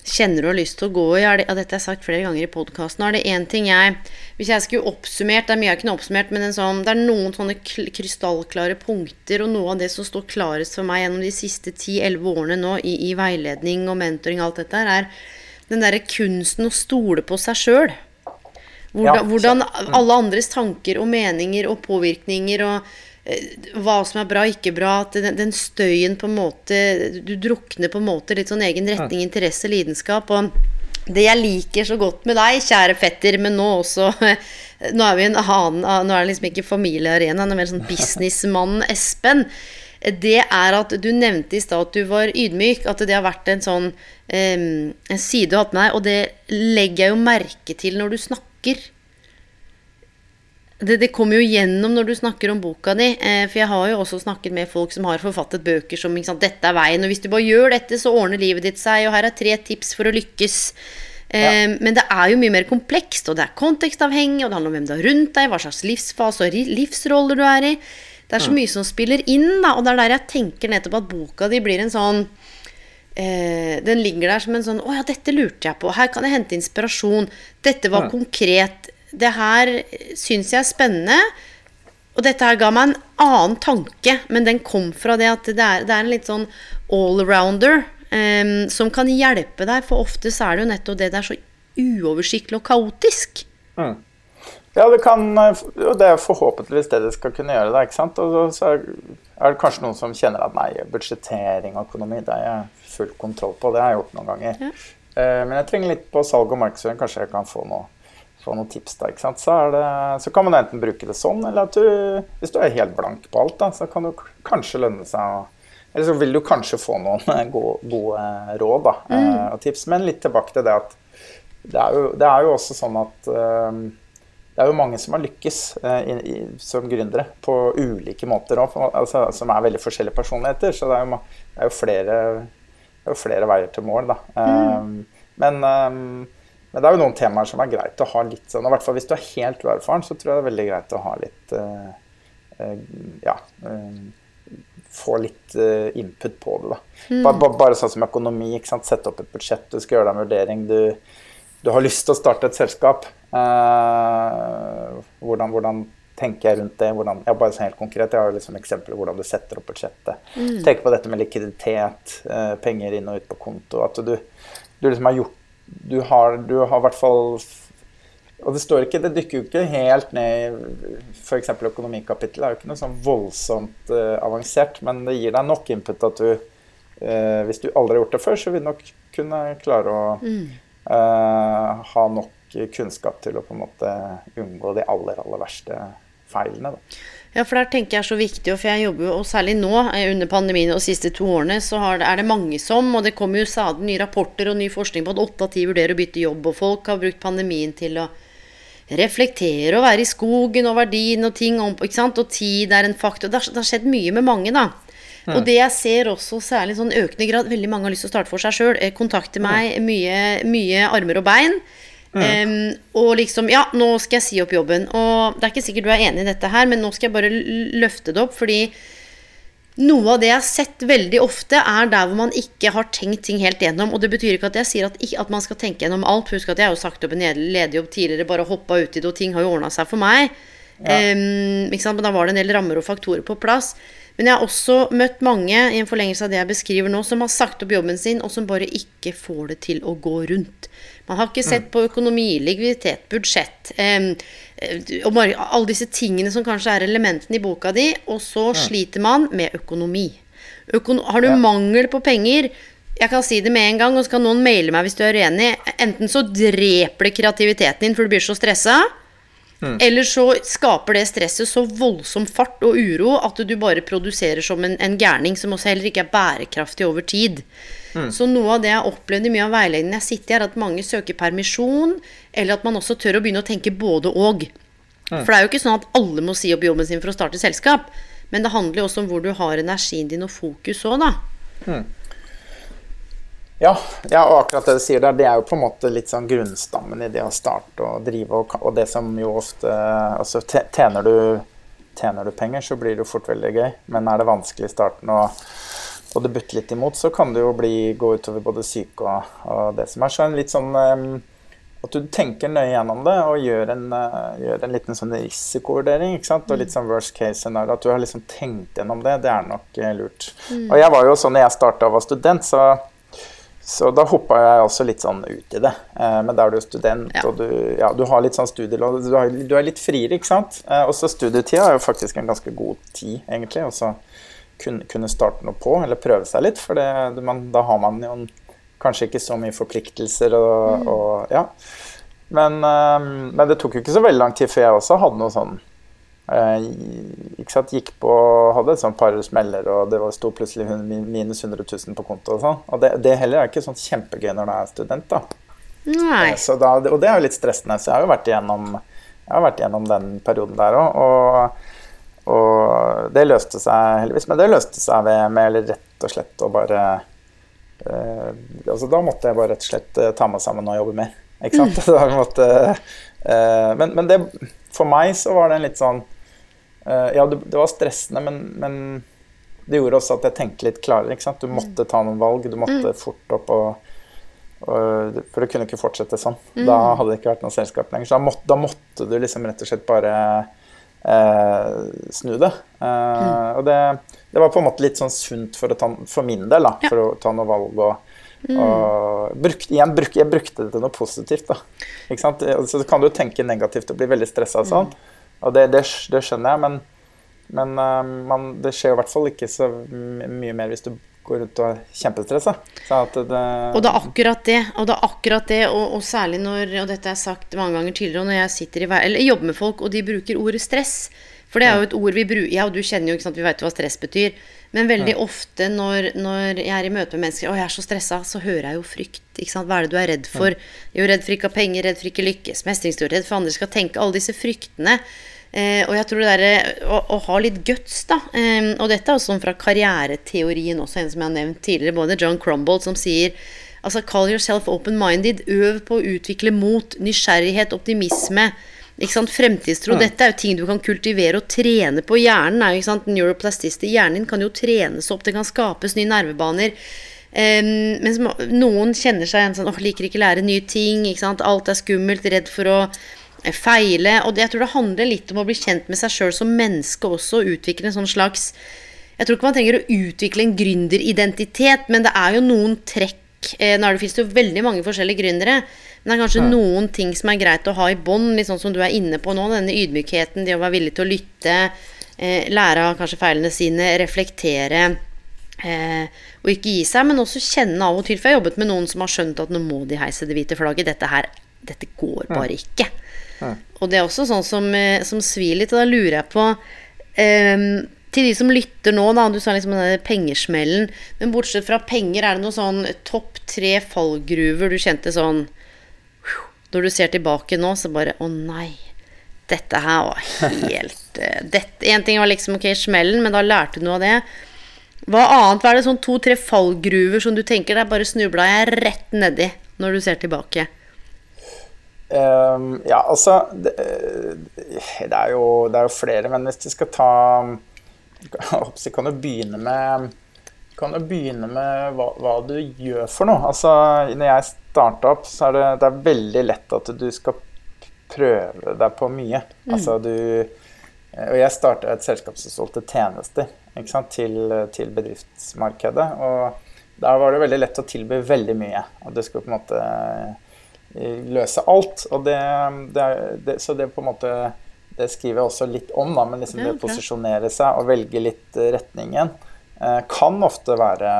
kjenner du har lyst til å gå i. Ja, dette har jeg sagt flere ganger i podkasten. Er det én ting jeg Hvis jeg skulle oppsummert Det er mye jeg kunne oppsummert, men sånn, det er noen sånne krystallklare punkter, og noe av det som står klarest for meg gjennom de siste 10-11 årene nå i, i, veiledning og mentoring og alt dette her, er den derre kunsten å stole på seg sjøl. Hvordan, hvordan, mm. alle andres tanker og meninger og påvirkninger og eh, hva som er bra og ikke bra. At den, den, støyen på en måte Du drukner på en måte litt sånn egen retning, interesse, lidenskap. Og det jeg liker så godt med deg, kjære fetter, men nå også Nå er vi en annen Nå er det liksom ikke familiearena, det er mer sånn businessmannen Espen det er at du nevnte i stad at du var ydmyk. At det har vært en sånn um, en side du har hatt med deg. Og det legger jeg jo merke til når du snakker. Det, det kommer jo gjennom når du snakker om boka di. Eh, for jeg har jo også snakket med folk som har forfattet bøker som sant, 'Dette er veien', og hvis du bare gjør dette, så ordner livet ditt seg, og her er tre tips for å lykkes. Ja. Men det er jo mye mer komplekst, og det er kontekstavhengig, og det handler om hvem du har rundt deg, hva slags livsfase og livsroller du er i. Det er så mye som spiller inn, da, og det er der jeg tenker nettopp at boka di blir en sånn eh, Den ligger der som en sånn Å ja, dette lurte jeg på. Her kan jeg hente inspirasjon. Dette var ja. konkret. Det her syns jeg er spennende. Og dette her ga meg en annen tanke, men den kom fra det at det er, det er en litt sånn allrounder eh, som kan hjelpe deg, for ofte så er det jo nettopp det det er så uoversiktlig og kaotisk. Mm. Ja, det kan det er forhåpentligvis det det skal kunne gjøre. det, ikke sant? Og så er det kanskje noen som kjenner at nei, budsjettering og økonomi det har jeg full kontroll på. Det har jeg gjort noen ganger. Ja. Eh, men jeg trenger litt på salg og markedsføring. Kanskje jeg kan få noe, få noen tips da, ikke sant? Så, det, så, kan man enten bruke det sånn, eller at du Hvis du er helt blank på alt, da, så kan det kanskje lønne seg å Eller så vil du kanskje få noen gode, gode råd da, mm. Eh, og tips. Men litt tilbake til det at det er jo, det er jo også sånn at um, det er jo mange som har lykkes eh, i, som gründere på ulike måter òg, altså, som er veldig forskjellige personligheter. Så det er jo, det er jo, flere, det er jo flere, veier til mål, da. Mm. Um, men, um, men, det er jo noen temaer som er greit å ha litt sånn, og i hvert fall hvis du er helt uerfaren, så tror jeg det er veldig greit å ha litt uh, uh, Ja. Um, få litt input på det. da. Mm. Bare, bare, sånn som økonomi. ikke sant? Sette opp et budsjett, du skal gjøre deg en vurdering. Du, du har lyst til å starte et selskap. Uh, hvordan, hvordan, tenker jeg rundt det? Hvordan, jeg, bare sånn helt konkret, Jeg har liksom eksempler på hvordan du setter opp budsjettet. Mm. Tenk på dette med likviditet, uh, penger inn og ut på konto. At du, du liksom har gjort Du har, du har i hvert fall og det står ikke, det dykker jo ikke helt ned i f.eks. økonomikapittelet. Er jo ikke noe sånn voldsomt uh, avansert, men det gir deg nok input at du uh, Hvis du aldri har gjort det før, så vil du nok kunne klare å uh, ha nok kunnskap til å på en måte unngå de aller, aller verste feilene. Da. Ja, for der tenker jeg er så viktig, for jeg jobber jo, og særlig nå eh, under pandemien og de siste to årene, så det, er det mange som, og det kommer jo stadig nye rapporter og ny forskning på at åtte av ti vurderer å bytte jobb, og folk har brukt pandemien til å reflektere og være i skogen og verdien og ting om, ikke sant? og tid er en faktor. Det har, det har skjedd mye med mange, da. Og det jeg ser også særlig sånn økende grad Veldig mange har lyst til å starte for seg sjøl. Kontakter meg. Mye, mye armer og bein. Um, og liksom Ja, nå skal jeg si opp jobben. Og det er ikke sikkert du er enig i dette her, men nå skal jeg bare løfte det opp, fordi noe av det jeg har sett veldig ofte, er der hvor man ikke har tenkt ting helt gjennom. Og det betyr ikke at jeg sier at, at man skal tenke gjennom alt. Husk at jeg har jo sagt opp en ledig tidligere, bare hoppa uti det, og ting har jo ordna seg for meg. Ja. Um, Men da var det en del rammer og faktorer på plass. Men jeg har også møtt mange i en forlengelse av det jeg beskriver nå, som har sagt opp jobben sin, og som bare ikke får det til å gå rundt. Man har ikke sett på økonomi, likviditet, budsjett eh, og bare alle disse tingene som kanskje er elementene i boka di, og så sliter man med økonomi. Økono har du mangel på penger, jeg kan si det med en gang, og så kan noen maile meg hvis du er uenig. Enten så dreper det kreativiteten din, for du blir så stressa. Mm. Eller så skaper det stresset så voldsom fart og uro at du bare produserer som en, en gærning som også heller ikke er bærekraftig over tid. Mm. Så noe av det jeg har opplevd i mye av veiledningen jeg sitter i, er at mange søker permisjon, eller at man også tør å begynne å tenke både og. Mm. For det er jo ikke sånn at alle må si opp jobben sin for å starte selskap. Men det handler jo også om hvor du har energien din og fokus òg, da. Mm. Ja, ja, og akkurat det du sier der, det er jo på en måte litt sånn grunnstammen i det å starte og drive, og, og det som jo ofte Altså tjener du, tjener du, penger, så blir det jo fort veldig gøy, men er det vanskelig i starten og, og det butter litt imot, så kan det jo bli, gå utover både syke og, og, det som er. Så en litt sånn um, at du tenker nøye gjennom det og gjør en, uh, gjør en liten sånn risikovurdering. ikke sant? Og litt sånn worst case scenario. At du har liksom tenkt gjennom det. Det er nok uh, lurt. Mm. Og jeg var jo sånn når jeg starta og var student, så så da hoppa jeg også litt sånn ut i det. Uh, men da er du student, ja. og du, ja, du, har litt sånn studielån. Du, du, er litt friere, ikke sant. Og så studietida er jo faktisk en ganske god tid, egentlig. Og så kunne, kunne, starte noe på, eller prøve seg litt. For det, man, da har man jo kanskje ikke så mye forpliktelser og, mm. og ja. Men, eh, men, det tok jo ikke så veldig lang tid før jeg også hadde noe sånn Eh, ikke sant, Gikk på, hadde et sånt par smeller, og det sto plutselig minus 100 000 på konto. Og sånn. Og det, det, heller er ikke sånn kjempegøy når du er student. da. Nei. Eh, da, og det er jo litt stressende, så jeg har jo vært igjennom, har vært igjennom den perioden der òg. Og, og, det løste seg heldigvis. Men det løste seg ved, med rett og slett å bare eh, altså Da måtte jeg bare rett og slett eh, ta meg sammen og jobbe mer. Ikke sant? Mm. måtte, eh, men, men det, for meg så var det en litt sånn eh, ja, det, det, var stressende, men, men, det gjorde også at jeg tenkte litt klarere. ikke sant? Du måtte ta noen valg. Du måtte mm. fort opp og, og, For det kunne ikke fortsette sånn. Mm. Da hadde det ikke vært noe selskap lenger. Så da måtte, da måtte du liksom rett og slett bare snu det. Uh, mm. Og det, det, var på en måte litt sånn sunt for, ta, for min del, da, ja. for å ta noe valg. og Mm. Og brukt, igjen, bruk, jeg brukte det til noe positivt. da. Ikke sant? Så kan du tenke negativt og bli veldig stressa og sånn. Og det, det, det, skjønner jeg, men, men man, det skjer i hvert fall ikke så mye mer hvis du går rundt og er kjempestressa. Og det er akkurat det. Og det akkurat det, og, og, særlig når Og dette er sagt mange ganger tidligere, når jeg sitter i eller jobber med folk, og de bruker ordet stress. For det er jo et ord vi bruker Ja, og du kjenner jo, ikke sant, vi veit hva stress betyr. Men veldig ja. ofte når, når, jeg er i møte med mennesker og jeg er så stressa, så hører jeg jo frykt. Ikke sant? Hva er det du er redd for? Ja. Jo, redd for ikke å ha penger, redd for ikke lykkes, mestringsteori, redd for andre skal tenke. Alle disse fryktene. Eh, og jeg tror det derre å, å, ha litt guts, da. Eh, og dette er også sånn fra karriereteorien også, en som jeg har nevnt tidligere, både John Crumbold, som sier altså call yourself open-minded. Øv på å utvikle mot, nysgjerrighet, optimisme. Ikke sant? Fremtidstro. Ja. Dette er jo ting du kan kultivere og trene på. Hjernen er jo ikke sant? Neuroplasticity. Hjernen din kan jo trenes opp. Det kan skapes nye nervebaner. Um, mens noen kjenner seg igjen sånn åh, liker ikke lære nye ting. Ikke sant? Alt er skummelt. Redd for å feile. Og det, jeg tror det handler litt om å bli kjent med seg sjøl som menneske også. Utvikle en sånn slags Jeg tror ikke man trenger å utvikle en gründeridentitet, men det er jo noen trekk eh, Nå finnes det jo veldig mange forskjellige gründere. Men det er kanskje ja. noen ting som er greit å ha i bånd, litt sånn som du er inne på nå. Denne ydmykheten, det å være villig til å lytte, eh, lære av kanskje feilene sine, reflektere. Eh, og ikke gi seg, men også kjenne av og til. For jeg har jobbet med noen som har skjønt at nå må de heise det hvite flagget. Dette her, dette går bare ikke. Og det er også sånn som, eh, som svir litt, og da lurer jeg på eh, Til de som lytter nå, da. Du sa liksom den pengesmellen. Men bortsett fra penger, er det noe sånn topp tre fallgruver du kjente sånn Når du ser tilbake nå, så bare Å nei. Dette her var helt eh, dette, En ting var liksom ok, smellen, men da lærte du noe av det. Hva annet var det sånn to-tre fallgruver som du tenker deg bare snubla jeg rett nedi når du ser tilbake? Um, ja, altså det, det, er jo, det, er jo, flere, men hvis du skal ta Så kan du begynne med kan du begynne med hva, hva, du gjør for noe. Altså, når jeg starta opp, så er det, det er veldig lett at du skal prøve deg på mye. Mm. Altså, du, og jeg starta et selskap som solgte tjenester til, til, bedriftsmarkedet. Og der var det veldig lett å tilby veldig mye. Og du skulle på en måte løse alt. Og det, det, det, så det på en måte Det skriver jeg også litt om, da, men liksom det å posisjonere seg og velge litt retningen eh, kan ofte være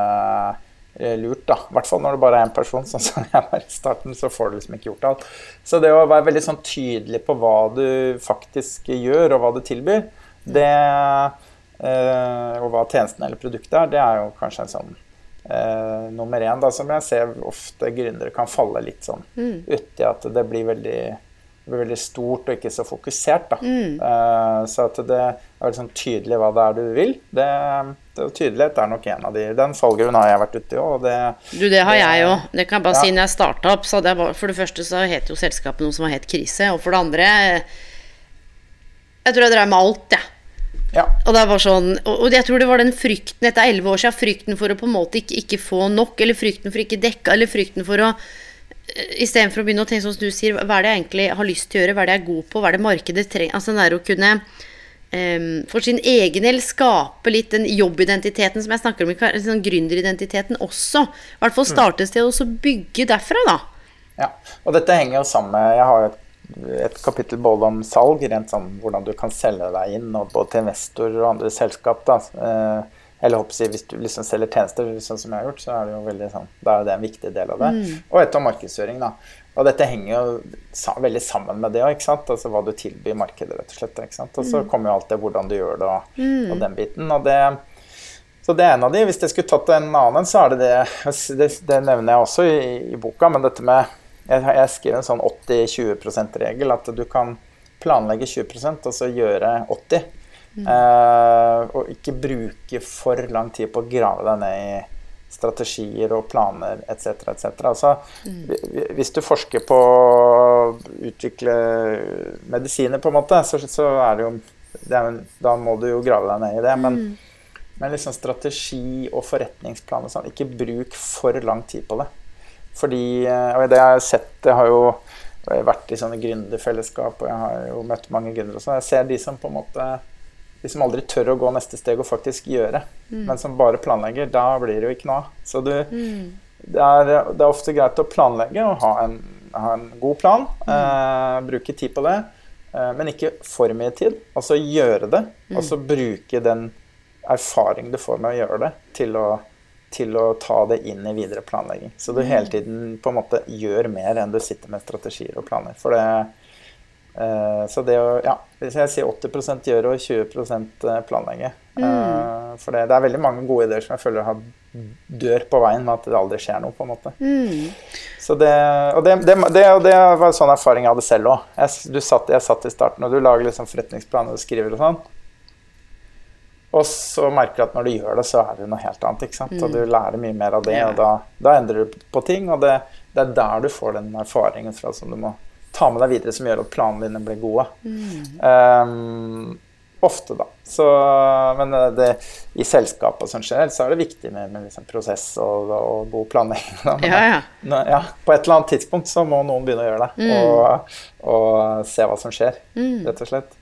eh, lurt, da. I hvert fall når det bare er én person, sånn som jeg var i starten, så får du liksom ikke gjort alt. Så det å være veldig sånn tydelig på hva du faktisk gjør, og hva du tilbyr, det eh, Og hva tjenesten eller produktet er, det er jo kanskje en sånn eh, nummer én, da, som jeg ser ofte gründere kan falle litt sånn mm. uti at det blir veldig, blir veldig stort og ikke så fokusert. Da. Mm. Eh, så at det er veldig sånn tydelig hva det er du vil. Det, det Tydelighet er nok en av de. Den fallgruven har jeg vært uti òg. Det, du, det har det, jeg òg. Det kan jeg bare ja. si. Når jeg starta opp, så det var, For det første så het jo selskapet noe som var helt Krise. Og for det andre Jeg tror jeg drev med alt, jeg. Ja. Ja. Og det var sånn Og jeg tror det var den frykten etter elleve år siden, frykten for å på en måte ikke, ikke, få nok, eller frykten for ikke dekka, eller frykten for å eh, Istedenfor å begynne å tenke sånn som du sier, hva er det jeg egentlig har lyst til å gjøre, hva er det jeg er god på, hva er det markedet trenger Altså det er å kunne um, for sin egen del skape litt den jobbidentiteten som jeg snakker om, sånn gründeridentiteten også. I hvert fall mm. starte et sted, og så bygge derfra, da. Ja, og dette henger jo sammen med Jeg har jo et et kapittel både om salg, rent sånn hvordan du kan selge deg inn, både til investor og andre selskap. da, eh, eller hoppsi, Hvis du liksom selger tjenester, sånn som jeg har gjort, så er det jo veldig sånn, da er det en viktig del av det. Mm. Og et om markedsføring. da. Og dette henger jo veldig sammen med det òg, altså hva du tilbyr markedet, rett og slett. ikke sant? Og så mm. kommer jo alt det hvordan du gjør det, og, mm. og den biten. og det så det er en av de. Hvis jeg skulle tatt en annen, så er det det Det, det nevner jeg også i, i boka, men dette med jeg, jeg skriver en sånn 80-20 %-regel. At du kan planlegge 20% og så gjøre 80 mm. eh, og ikke bruke for lang tid på å grave deg ned i strategier og planer etc. etc. Altså, mm. Hvis du forsker på å utvikle medisiner, på en måte, så, så er det jo det er, Da må du jo grave deg ned i det. Men, mm. men liksom strategi og forretningsplan og sånn, ikke bruk for lang tid på det. Fordi, eh, og det jeg har sett, jeg har jo vært i sånne gründerfellesskap, og jeg har jo møtt mange gründere også. Jeg ser de som på en måte de som aldri tør å gå neste steg og faktisk gjøre, mm. men som bare planlegger, da blir det jo ikke noe av. Så du, mm. det, er, det, er, ofte greit å planlegge og ha en, ha en god plan. Mm. Eh, bruke tid på det, eh, men ikke for mye tid. Altså gjøre det, og så mm. bruke den erfaring du får med å gjøre det, til å til å ta det inn i videre planlegging. Så du hele tiden på en måte gjør mer enn du sitter med strategier og planer. For det, eh, så det å Ja, hvis jeg sier 80% gjøre og 20 eh, planlegge. Mm. Eh, for det, det, er veldig mange gode ideer som jeg føler har dør på veien med at det aldri skjer noe, på en måte. Mm. Så det, og det, det, det, det var en sånn erfaring jeg hadde selv òg. Jeg, jeg, satt i starten, og du lager liksom forretningsplaner og skriver og sånn. Og så merker du at når du gjør det, så er det noe helt annet. ikke sant? Og du mm. lærer mye mer av det, og da, da endrer du på ting. Og det, det, er der du får den erfaringen fra som du må ta med deg videre, som gjør at planene dine blir gode. Mm. Um, Ofte, da. Så, men eh, det, i selskap og sånn generelt så er det viktig med, med liksom prosess og, og, god planlegging. Ja, ja. ja, på et eller annet tidspunkt så må noen begynne å gjøre det. Mm. Og, og, se hva som skjer, mm. rett og slett.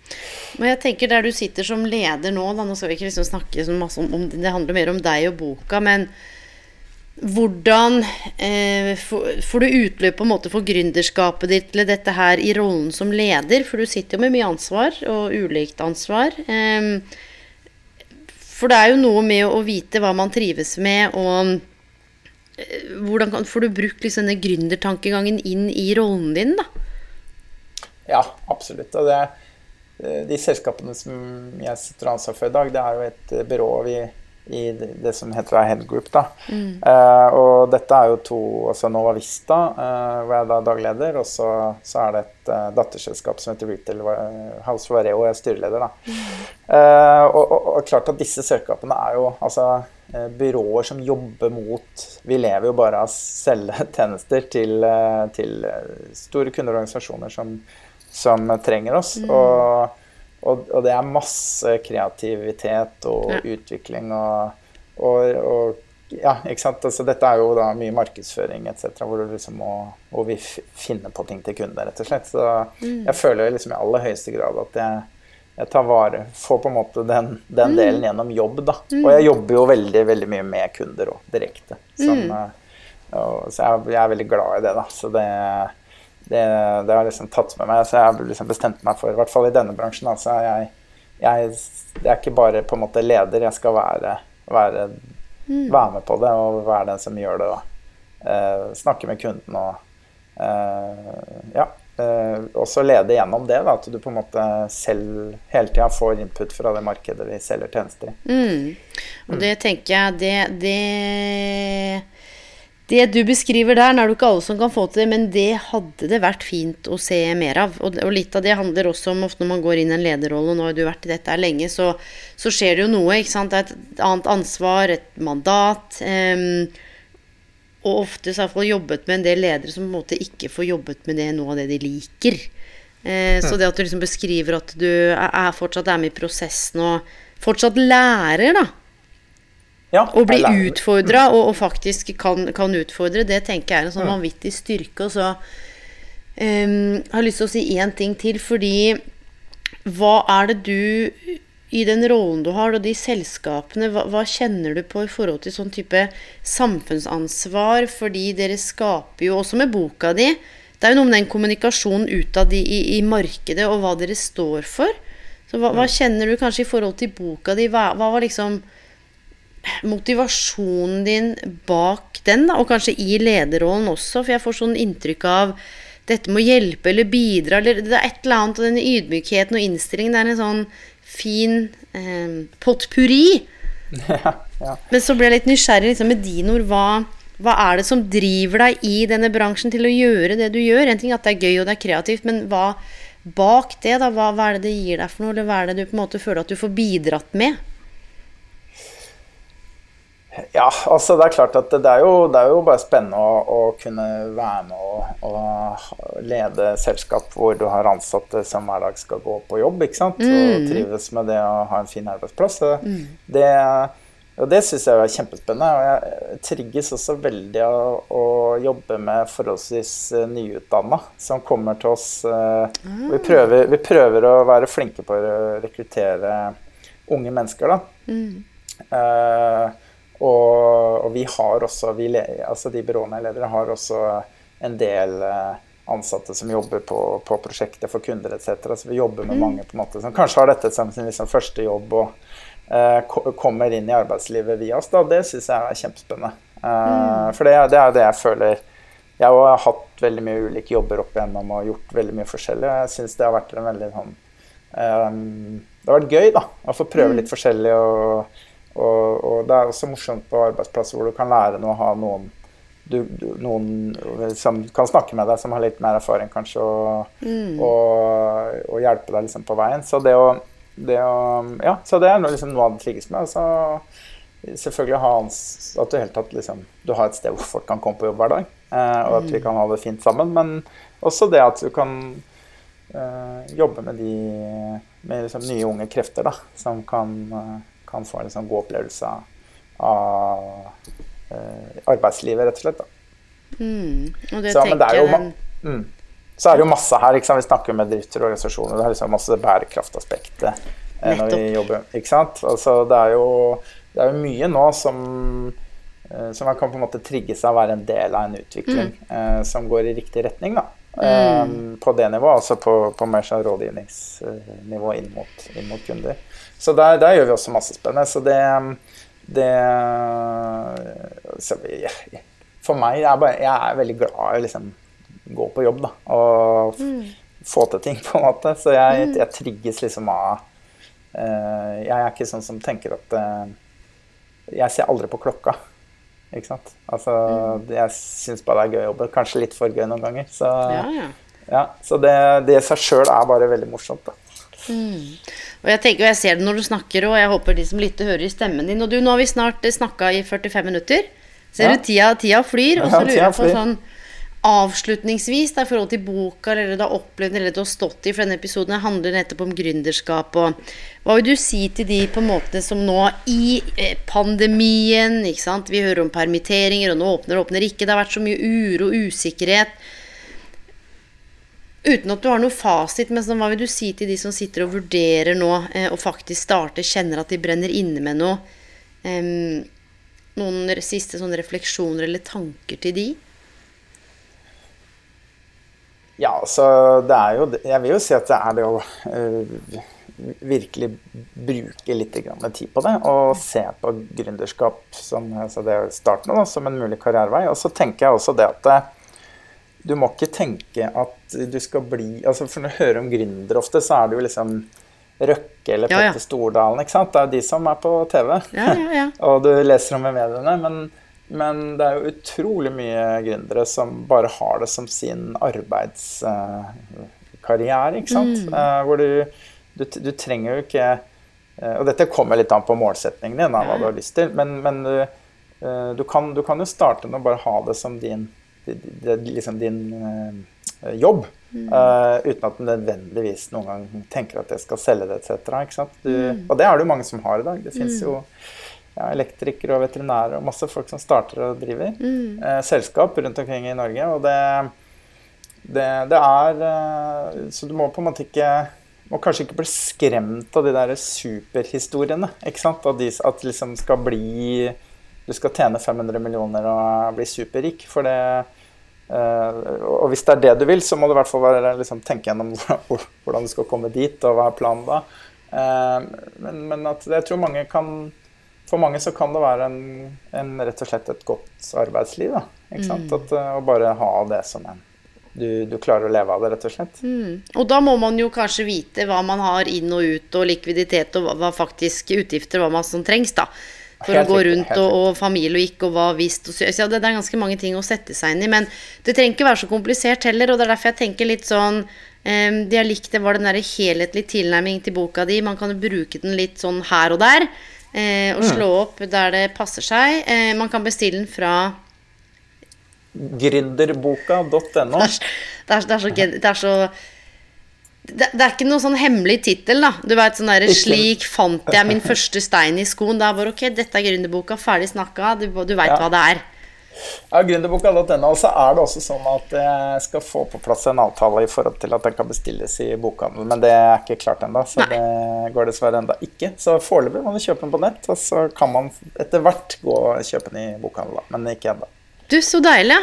Men jeg tenker der du sitter som leder nå, da, nå skal vi ikke liksom snakke så masse om, om Det handler mer om deg og boka, men hvordan eh, får du utløp på en måte for gründerskapet ditt eller dette her i rollen som leder? For du sitter jo med mye ansvar, og ulikt ansvar. Eh, For det er jo noe med å vite hva man trives med, og eh, hvordan kan, får du brukt liksom denne gründertankegangen inn i rollen din, da? Ja, absolutt. Og det, de selskapene som jeg sitter og ansvar for i dag, det er jo et byrå vi i det som heter Head Group. Da. Mm. Uh, og dette er jo to altså Nova Vista, uh, hvor jeg er da dagleder, og så, så er det et uh, datterselskap som heter Retail House Vareo, og jeg er styreleder. Da. Mm. Og, og, og, klart at disse selskapene er jo altså byråer som jobber mot Vi lever jo bare av å selge tjenester til, til store kundeorganisasjoner som, som trenger oss. Mm. og og, og, det er masse kreativitet og ja. utvikling og, og, og, Ja, ikke sant. Altså, dette er jo da mye markedsføring etc. Hvor, liksom må, hvor vi finner på ting til kunder, rett og slett. Så mm. jeg føler liksom i aller høyeste grad at jeg, jeg tar vare Får på en måte den, den mm. delen gjennom jobb, da. Mm. Og jeg jobber jo veldig, veldig mye med kunder òg, direkte. Som, mm. og, så jeg, jeg, er veldig glad i det, da. Så det det, det, har liksom tatt med meg. Så jeg har liksom bestemt meg for, i hvert fall i denne bransjen, altså jeg, jeg, jeg, er ikke bare på en måte leder, jeg skal være, være, mm. være med på det og være den som gjør det. Og eh, snakke med kunden og eh, ja. Eh, også lede gjennom det, da, at du på en måte selv hele tida får input fra det markedet vi selger tjenester i. Mm. Og det tenker jeg det, det det du beskriver der, er det ikke alle som kan få til det, men det hadde det vært fint å se mer av. Og, litt av det handler også om ofte når man går inn i en lederrolle, og nå har du vært i dette her lenge, så, så, skjer det jo noe. ikke sant? Det er et annet ansvar, et mandat. Um, og ofte så har jeg jobbet med en del ledere som på en måte ikke får jobbet med det noe av det de liker. Eh, så det at du liksom beskriver at du er, fortsatt er med i prosessen og fortsatt lærer, da. Ja, å bli utfordra og, og, faktisk kan, kan, utfordre, det tenker jeg er en sånn vanvittig styrke. Og så um, har jeg lyst til å si én ting til, fordi hva er det du i den rollen du har, og de selskapene, hva, hva, kjenner du på i forhold til sånn type samfunnsansvar? Fordi dere skaper jo, også med boka di Det er jo noe med den kommunikasjonen utad i, i, i, markedet, og hva dere står for. Så hva, hva, kjenner du kanskje i forhold til boka di? Hva, hva var liksom motivasjonen din bak den, da, og kanskje i lederrollen også, for jeg får sånn inntrykk av dette med å hjelpe eller bidra, eller det er et eller annet, og denne ydmykheten og innstillingen, det er en sånn fin eh, potpurri. Ja, ja. Men så ble jeg litt nysgjerrig liksom, med dine ord. Hva, hva er det som driver deg i denne bransjen til å gjøre det du gjør? En ting at det er gøy og det er kreativt, men hva bak det, da? Hva, hva er det det gir deg for noe, eller hva er det du på en måte føler at du får bidratt med? Ja, altså det er klart at det er jo, det er jo bare spennende å, å, kunne være med og, og, lede selskap hvor du har ansatte som hver dag skal gå på jobb ikke sant? Mm. og trives med det å ha en fin arbeidsplass. Mm. Det, og det syns jeg er kjempespennende. Og jeg trigges også veldig av å jobbe med forholdsvis nyutdanna som kommer til oss. Mm. Vi, prøver, vi, prøver, å være flinke på å rekruttere unge mennesker, da. Uh, og, og, vi har også, vi, altså de byråene jeg leder, har også en del eh, ansatte som jobber på, på prosjektet for kunder etc. Så vi jobber med mm. mange på en måte som kanskje har dette som sin liksom første jobb og uh, kommer inn i arbeidslivet via oss. Da. Det syns jeg er kjempespennende. Uh, mm. For det, det, er det jeg føler Jeg har hatt veldig mye ulike jobber opp igjennom og gjort veldig mye forskjellig. Jeg syns det har vært en veldig sånn um, Det har vært gøy da, å få prøve mm. litt forskjellig. og og, og, det er også morsomt på arbeidsplasser hvor du kan lære noe å ha noen du, du, noen som kan snakke med deg, som har litt mer erfaring, kanskje, og, mm. og, og hjelpe deg liksom på veien. Så det å, det å Ja, så det er liksom noe av det tryggeste med. Altså, selvfølgelig ha at du helt tatt liksom, du har et sted hvor folk kan komme på jobb hver dag, eh, og at vi mm. kan ha det fint sammen. Men også det at du kan eh, jobbe med de med liksom nye unge krefter da, som kan eh, kan få en sånn god opplevelse av uh, arbeidslivet, rett og slett. Mm, og det så, men det jo, mm, så er det jo masse her. Vi snakker med bedrifter og organisasjoner. Det er liksom masse bærekraftaspektet eh, når vi jobber. Ikke sant? Altså, det, er jo, det er jo mye nå som så man kan på en måte trigge seg å være en del av en utvikling mm. eh, som går i riktig retning. da. Um, på det nivået, altså på, på mer sånn rådgivningsnivå inn mot, inn mot kunder. Så der, der, gjør vi også masse spennende. Så det, det så For meg jeg er bare, jeg er veldig glad i å liksom, gå på jobb da, og mm. få til ting, på en måte. Så jeg, jeg trigges liksom av uh, Jeg er ikke sånn som tenker at uh, Jeg ser aldri på klokka. Ikke sant? Altså, mm. Jeg syns bare det er gøy å jobbe. Kanskje litt for gøy noen ganger. Så, ja, ja. Ja, så det, det i seg sjøl er bare veldig morsomt. da. Mm. Og jeg tenker, og jeg ser det når du snakker, og jeg håper de som lytter, hører i stemmen din. Og du, nå har vi snart snakka i 45 minutter. Ser ja. du, tida, tida flyr. Og så lurer jeg på sånn avslutningsvis da, i forhold til boka eller det du har opplevd eller det du har stått i, for denne episoden handler nettopp om gründerskap. Og hva vil du si til de på måte som nå i eh, pandemien ikke sant? Vi hører om permitteringer, og nå åpner og åpner ikke. Det har vært så mye uro og usikkerhet. Uten at du har noe fasit, men sånn, hva vil du si til de som sitter og vurderer nå, eh, og faktisk starter, kjenner at de brenner inne med noe? Eh, noen siste sånne refleksjoner eller tanker til de? Ja, så det er jo Jeg vil jo si at det er det å uh, virkelig bruke litt tid på det. Og se på gründerskap som altså det starten da, som en mulig karrierevei. Og så tenker jeg også det at eh, du må ikke tenke at du skal bli altså For når du hører om gründere ofte, så er det jo liksom Røkke eller Petter ja, ja. Stordalen. ikke sant? Det er jo de som er på TV. Ja, og du leser om i mediene. men men det er jo utrolig mye gründere som bare har det som sin arbeidskarriere, ikke sant. Mm. Uh, hvor du, du, du, trenger jo ikke uh, Og dette kommer litt an på målsetningen din, hva du har lyst til. Men, men du, uh, du, kan, du, kan, jo starte med å bare ha det som din, liksom din jobb. Mm. uten at du nødvendigvis noen gang tenker at jeg skal selge det, etc. Mm. Og det er det jo mange som har i dag. Det fins mm. jo ja, elektrikere og veterinærer og masse folk som starter og driver eh, selskap rundt omkring i Norge. Og det, det, det, er uh, Så du må på en måte ikke må kanskje ikke bli skremt av de der superhistoriene. ikke sant? At, de, at liksom skal bli Du skal tjene 500 millioner og bli superrik. For det eh, Og hvis det er det du vil, så må du i hvert fall være, liksom, tenke gjennom hvordan du skal komme dit, og hva er planen da. Eh, men, men at jeg tror mange kan for mange så kan det være en, en, rett og slett et godt arbeidsliv. Da, ikke sant? Mm. At, eh, å bare ha det som en du, du, klarer å leve av det, rett og slett. Mm. Og da må man jo kanskje vite hva man har inn og ut, og likviditet, og hva, hva faktisk utgifter, hva man som trengs, da. For helt å gå rundt, og, og, familie og ikke, og hva hvis og så, ja, det, det, er ganske mange ting å sette seg inn i. Men det trenger ikke være så komplisert heller, og det er derfor jeg tenker litt sånn um, Det jeg likte, var den derre helhetlige tilnærming til boka di. Man kan jo bruke den litt sånn her og der. Eh, og slå opp der det passer seg. Eh, man kan bestille den fra Gründerboka.no. Det, det, det, er så det, det, er ikke noen sånn hemmelig tittel, da. Du vet, sånn der, 'Slik fant jeg min første stein i skoen'. Da bare ok, dette er gründerboka, ferdig snakka, du, du veit ja. hva det er. Ja, Gründerboka.no. Og så er det også sånn at jeg skal få på plass en avtale i forhold til at den kan bestilles i bokhandel, men det er ikke klart ennå. Så Nei. det går dessverre ennå ikke. Så foreløpig må du kjøpe den på nett, og så kan man etter hvert gå og kjøpe den i bokhandel, men ikke ennå. Du, så deilig.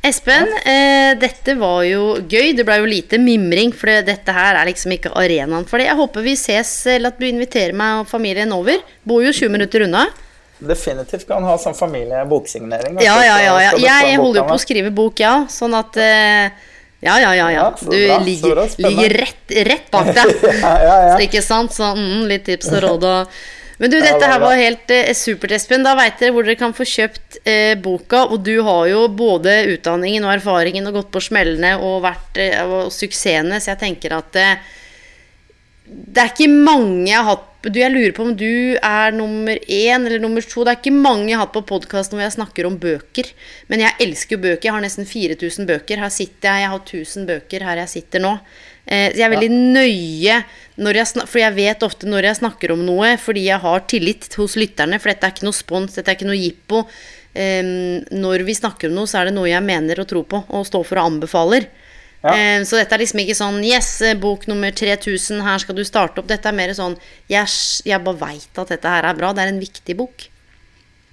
Espen, eh, dette var jo gøy. Det ble jo lite mimring, for dette her er liksom ikke arenaen for det. Jeg håper vi ses, eller at du inviterer meg og familien over. Bor jo 20 minutter unna definitivt kan ha sånn familieboksignering. Ja, ja, ja. ja. Jeg holder jo på å skrive bok, ja. Sånn at eh, ja, ja, ja. ja. Du bra, ligger, ligger, rett, rett bak deg. ja, ja, ja. Så ikke sant? Så mm, litt tips og råd og Men du, dette her var helt eh, supert, Espen. Da veit dere hvor dere kan få kjøpt eh, boka. Og du har jo både utdanningen og erfaringen og gått på smellene og vært eh, og suksessene, så jeg tenker at det er ikke mange jeg har hatt du, Jeg lurer på om du er nummer én eller nummer to. Det er ikke mange jeg har hatt på podkasten hvor jeg snakker om bøker. Men jeg elsker jo bøker. Jeg har nesten 4000 bøker. Her sitter jeg. Jeg har 1000 bøker her jeg sitter nå. Eh, jeg er veldig nøye jeg For jeg vet ofte når jeg snakker om noe, fordi jeg har tillit hos lytterne. For dette er ikke noe spons, dette er ikke noe jippo. Um, når vi snakker om noe, så er det noe jeg mener og tror på og står for og anbefaler. Ja. Um, så dette er liksom ikke sånn Yes, eh, bok nummer 3000, her skal du starte opp. Dette er mer sånn Jeg, jeg bare veit at dette her er bra. Det er en viktig bok.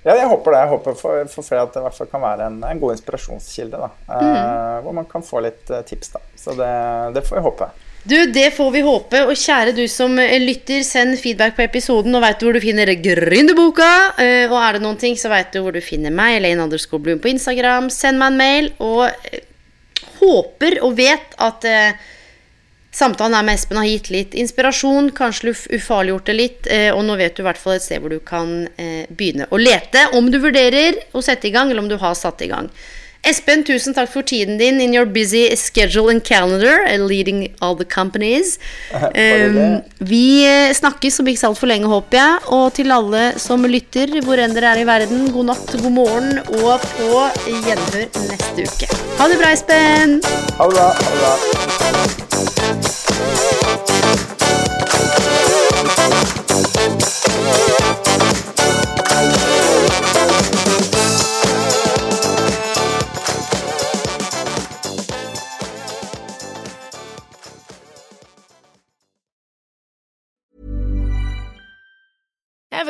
Ja, jeg håper det. Jeg håper for, for flere at det i hvert fall kan være en, en god inspirasjonskilde. Eh, hvor man kan få litt eh, tips. da. Så det, det får vi håpe. Du, det får vi håpe. Og kjære du som eh, lytter, send feedback på episoden. Og veit du hvor du finner Gründerboka. Eh, og er det noen ting, så veit du hvor du finner meg, Elaine Underscore Bloom på Instagram. Send meg en mail. Og håper og vet at samtalen her med Espen har gitt litt inspirasjon. Kanskje uf ufarliggjort det litt. Eh, og nå vet du i hvert fall et sted hvor du kan eh, begynne å lete. Om du vurderer å sette i gang, eller om du har satt i gang. Espen, tusen takk for tiden din in your busy schedule and calendar, uh, leading all the companies. Um, vi eh, snakkes om ikke så altfor lenge, håper jeg. Og til alle som lytter, hvor enn dere er i verden, god natt, god morgen, og på gjenhør neste uke. Ha det bra, Espen. Ha det bra. Ha det bra.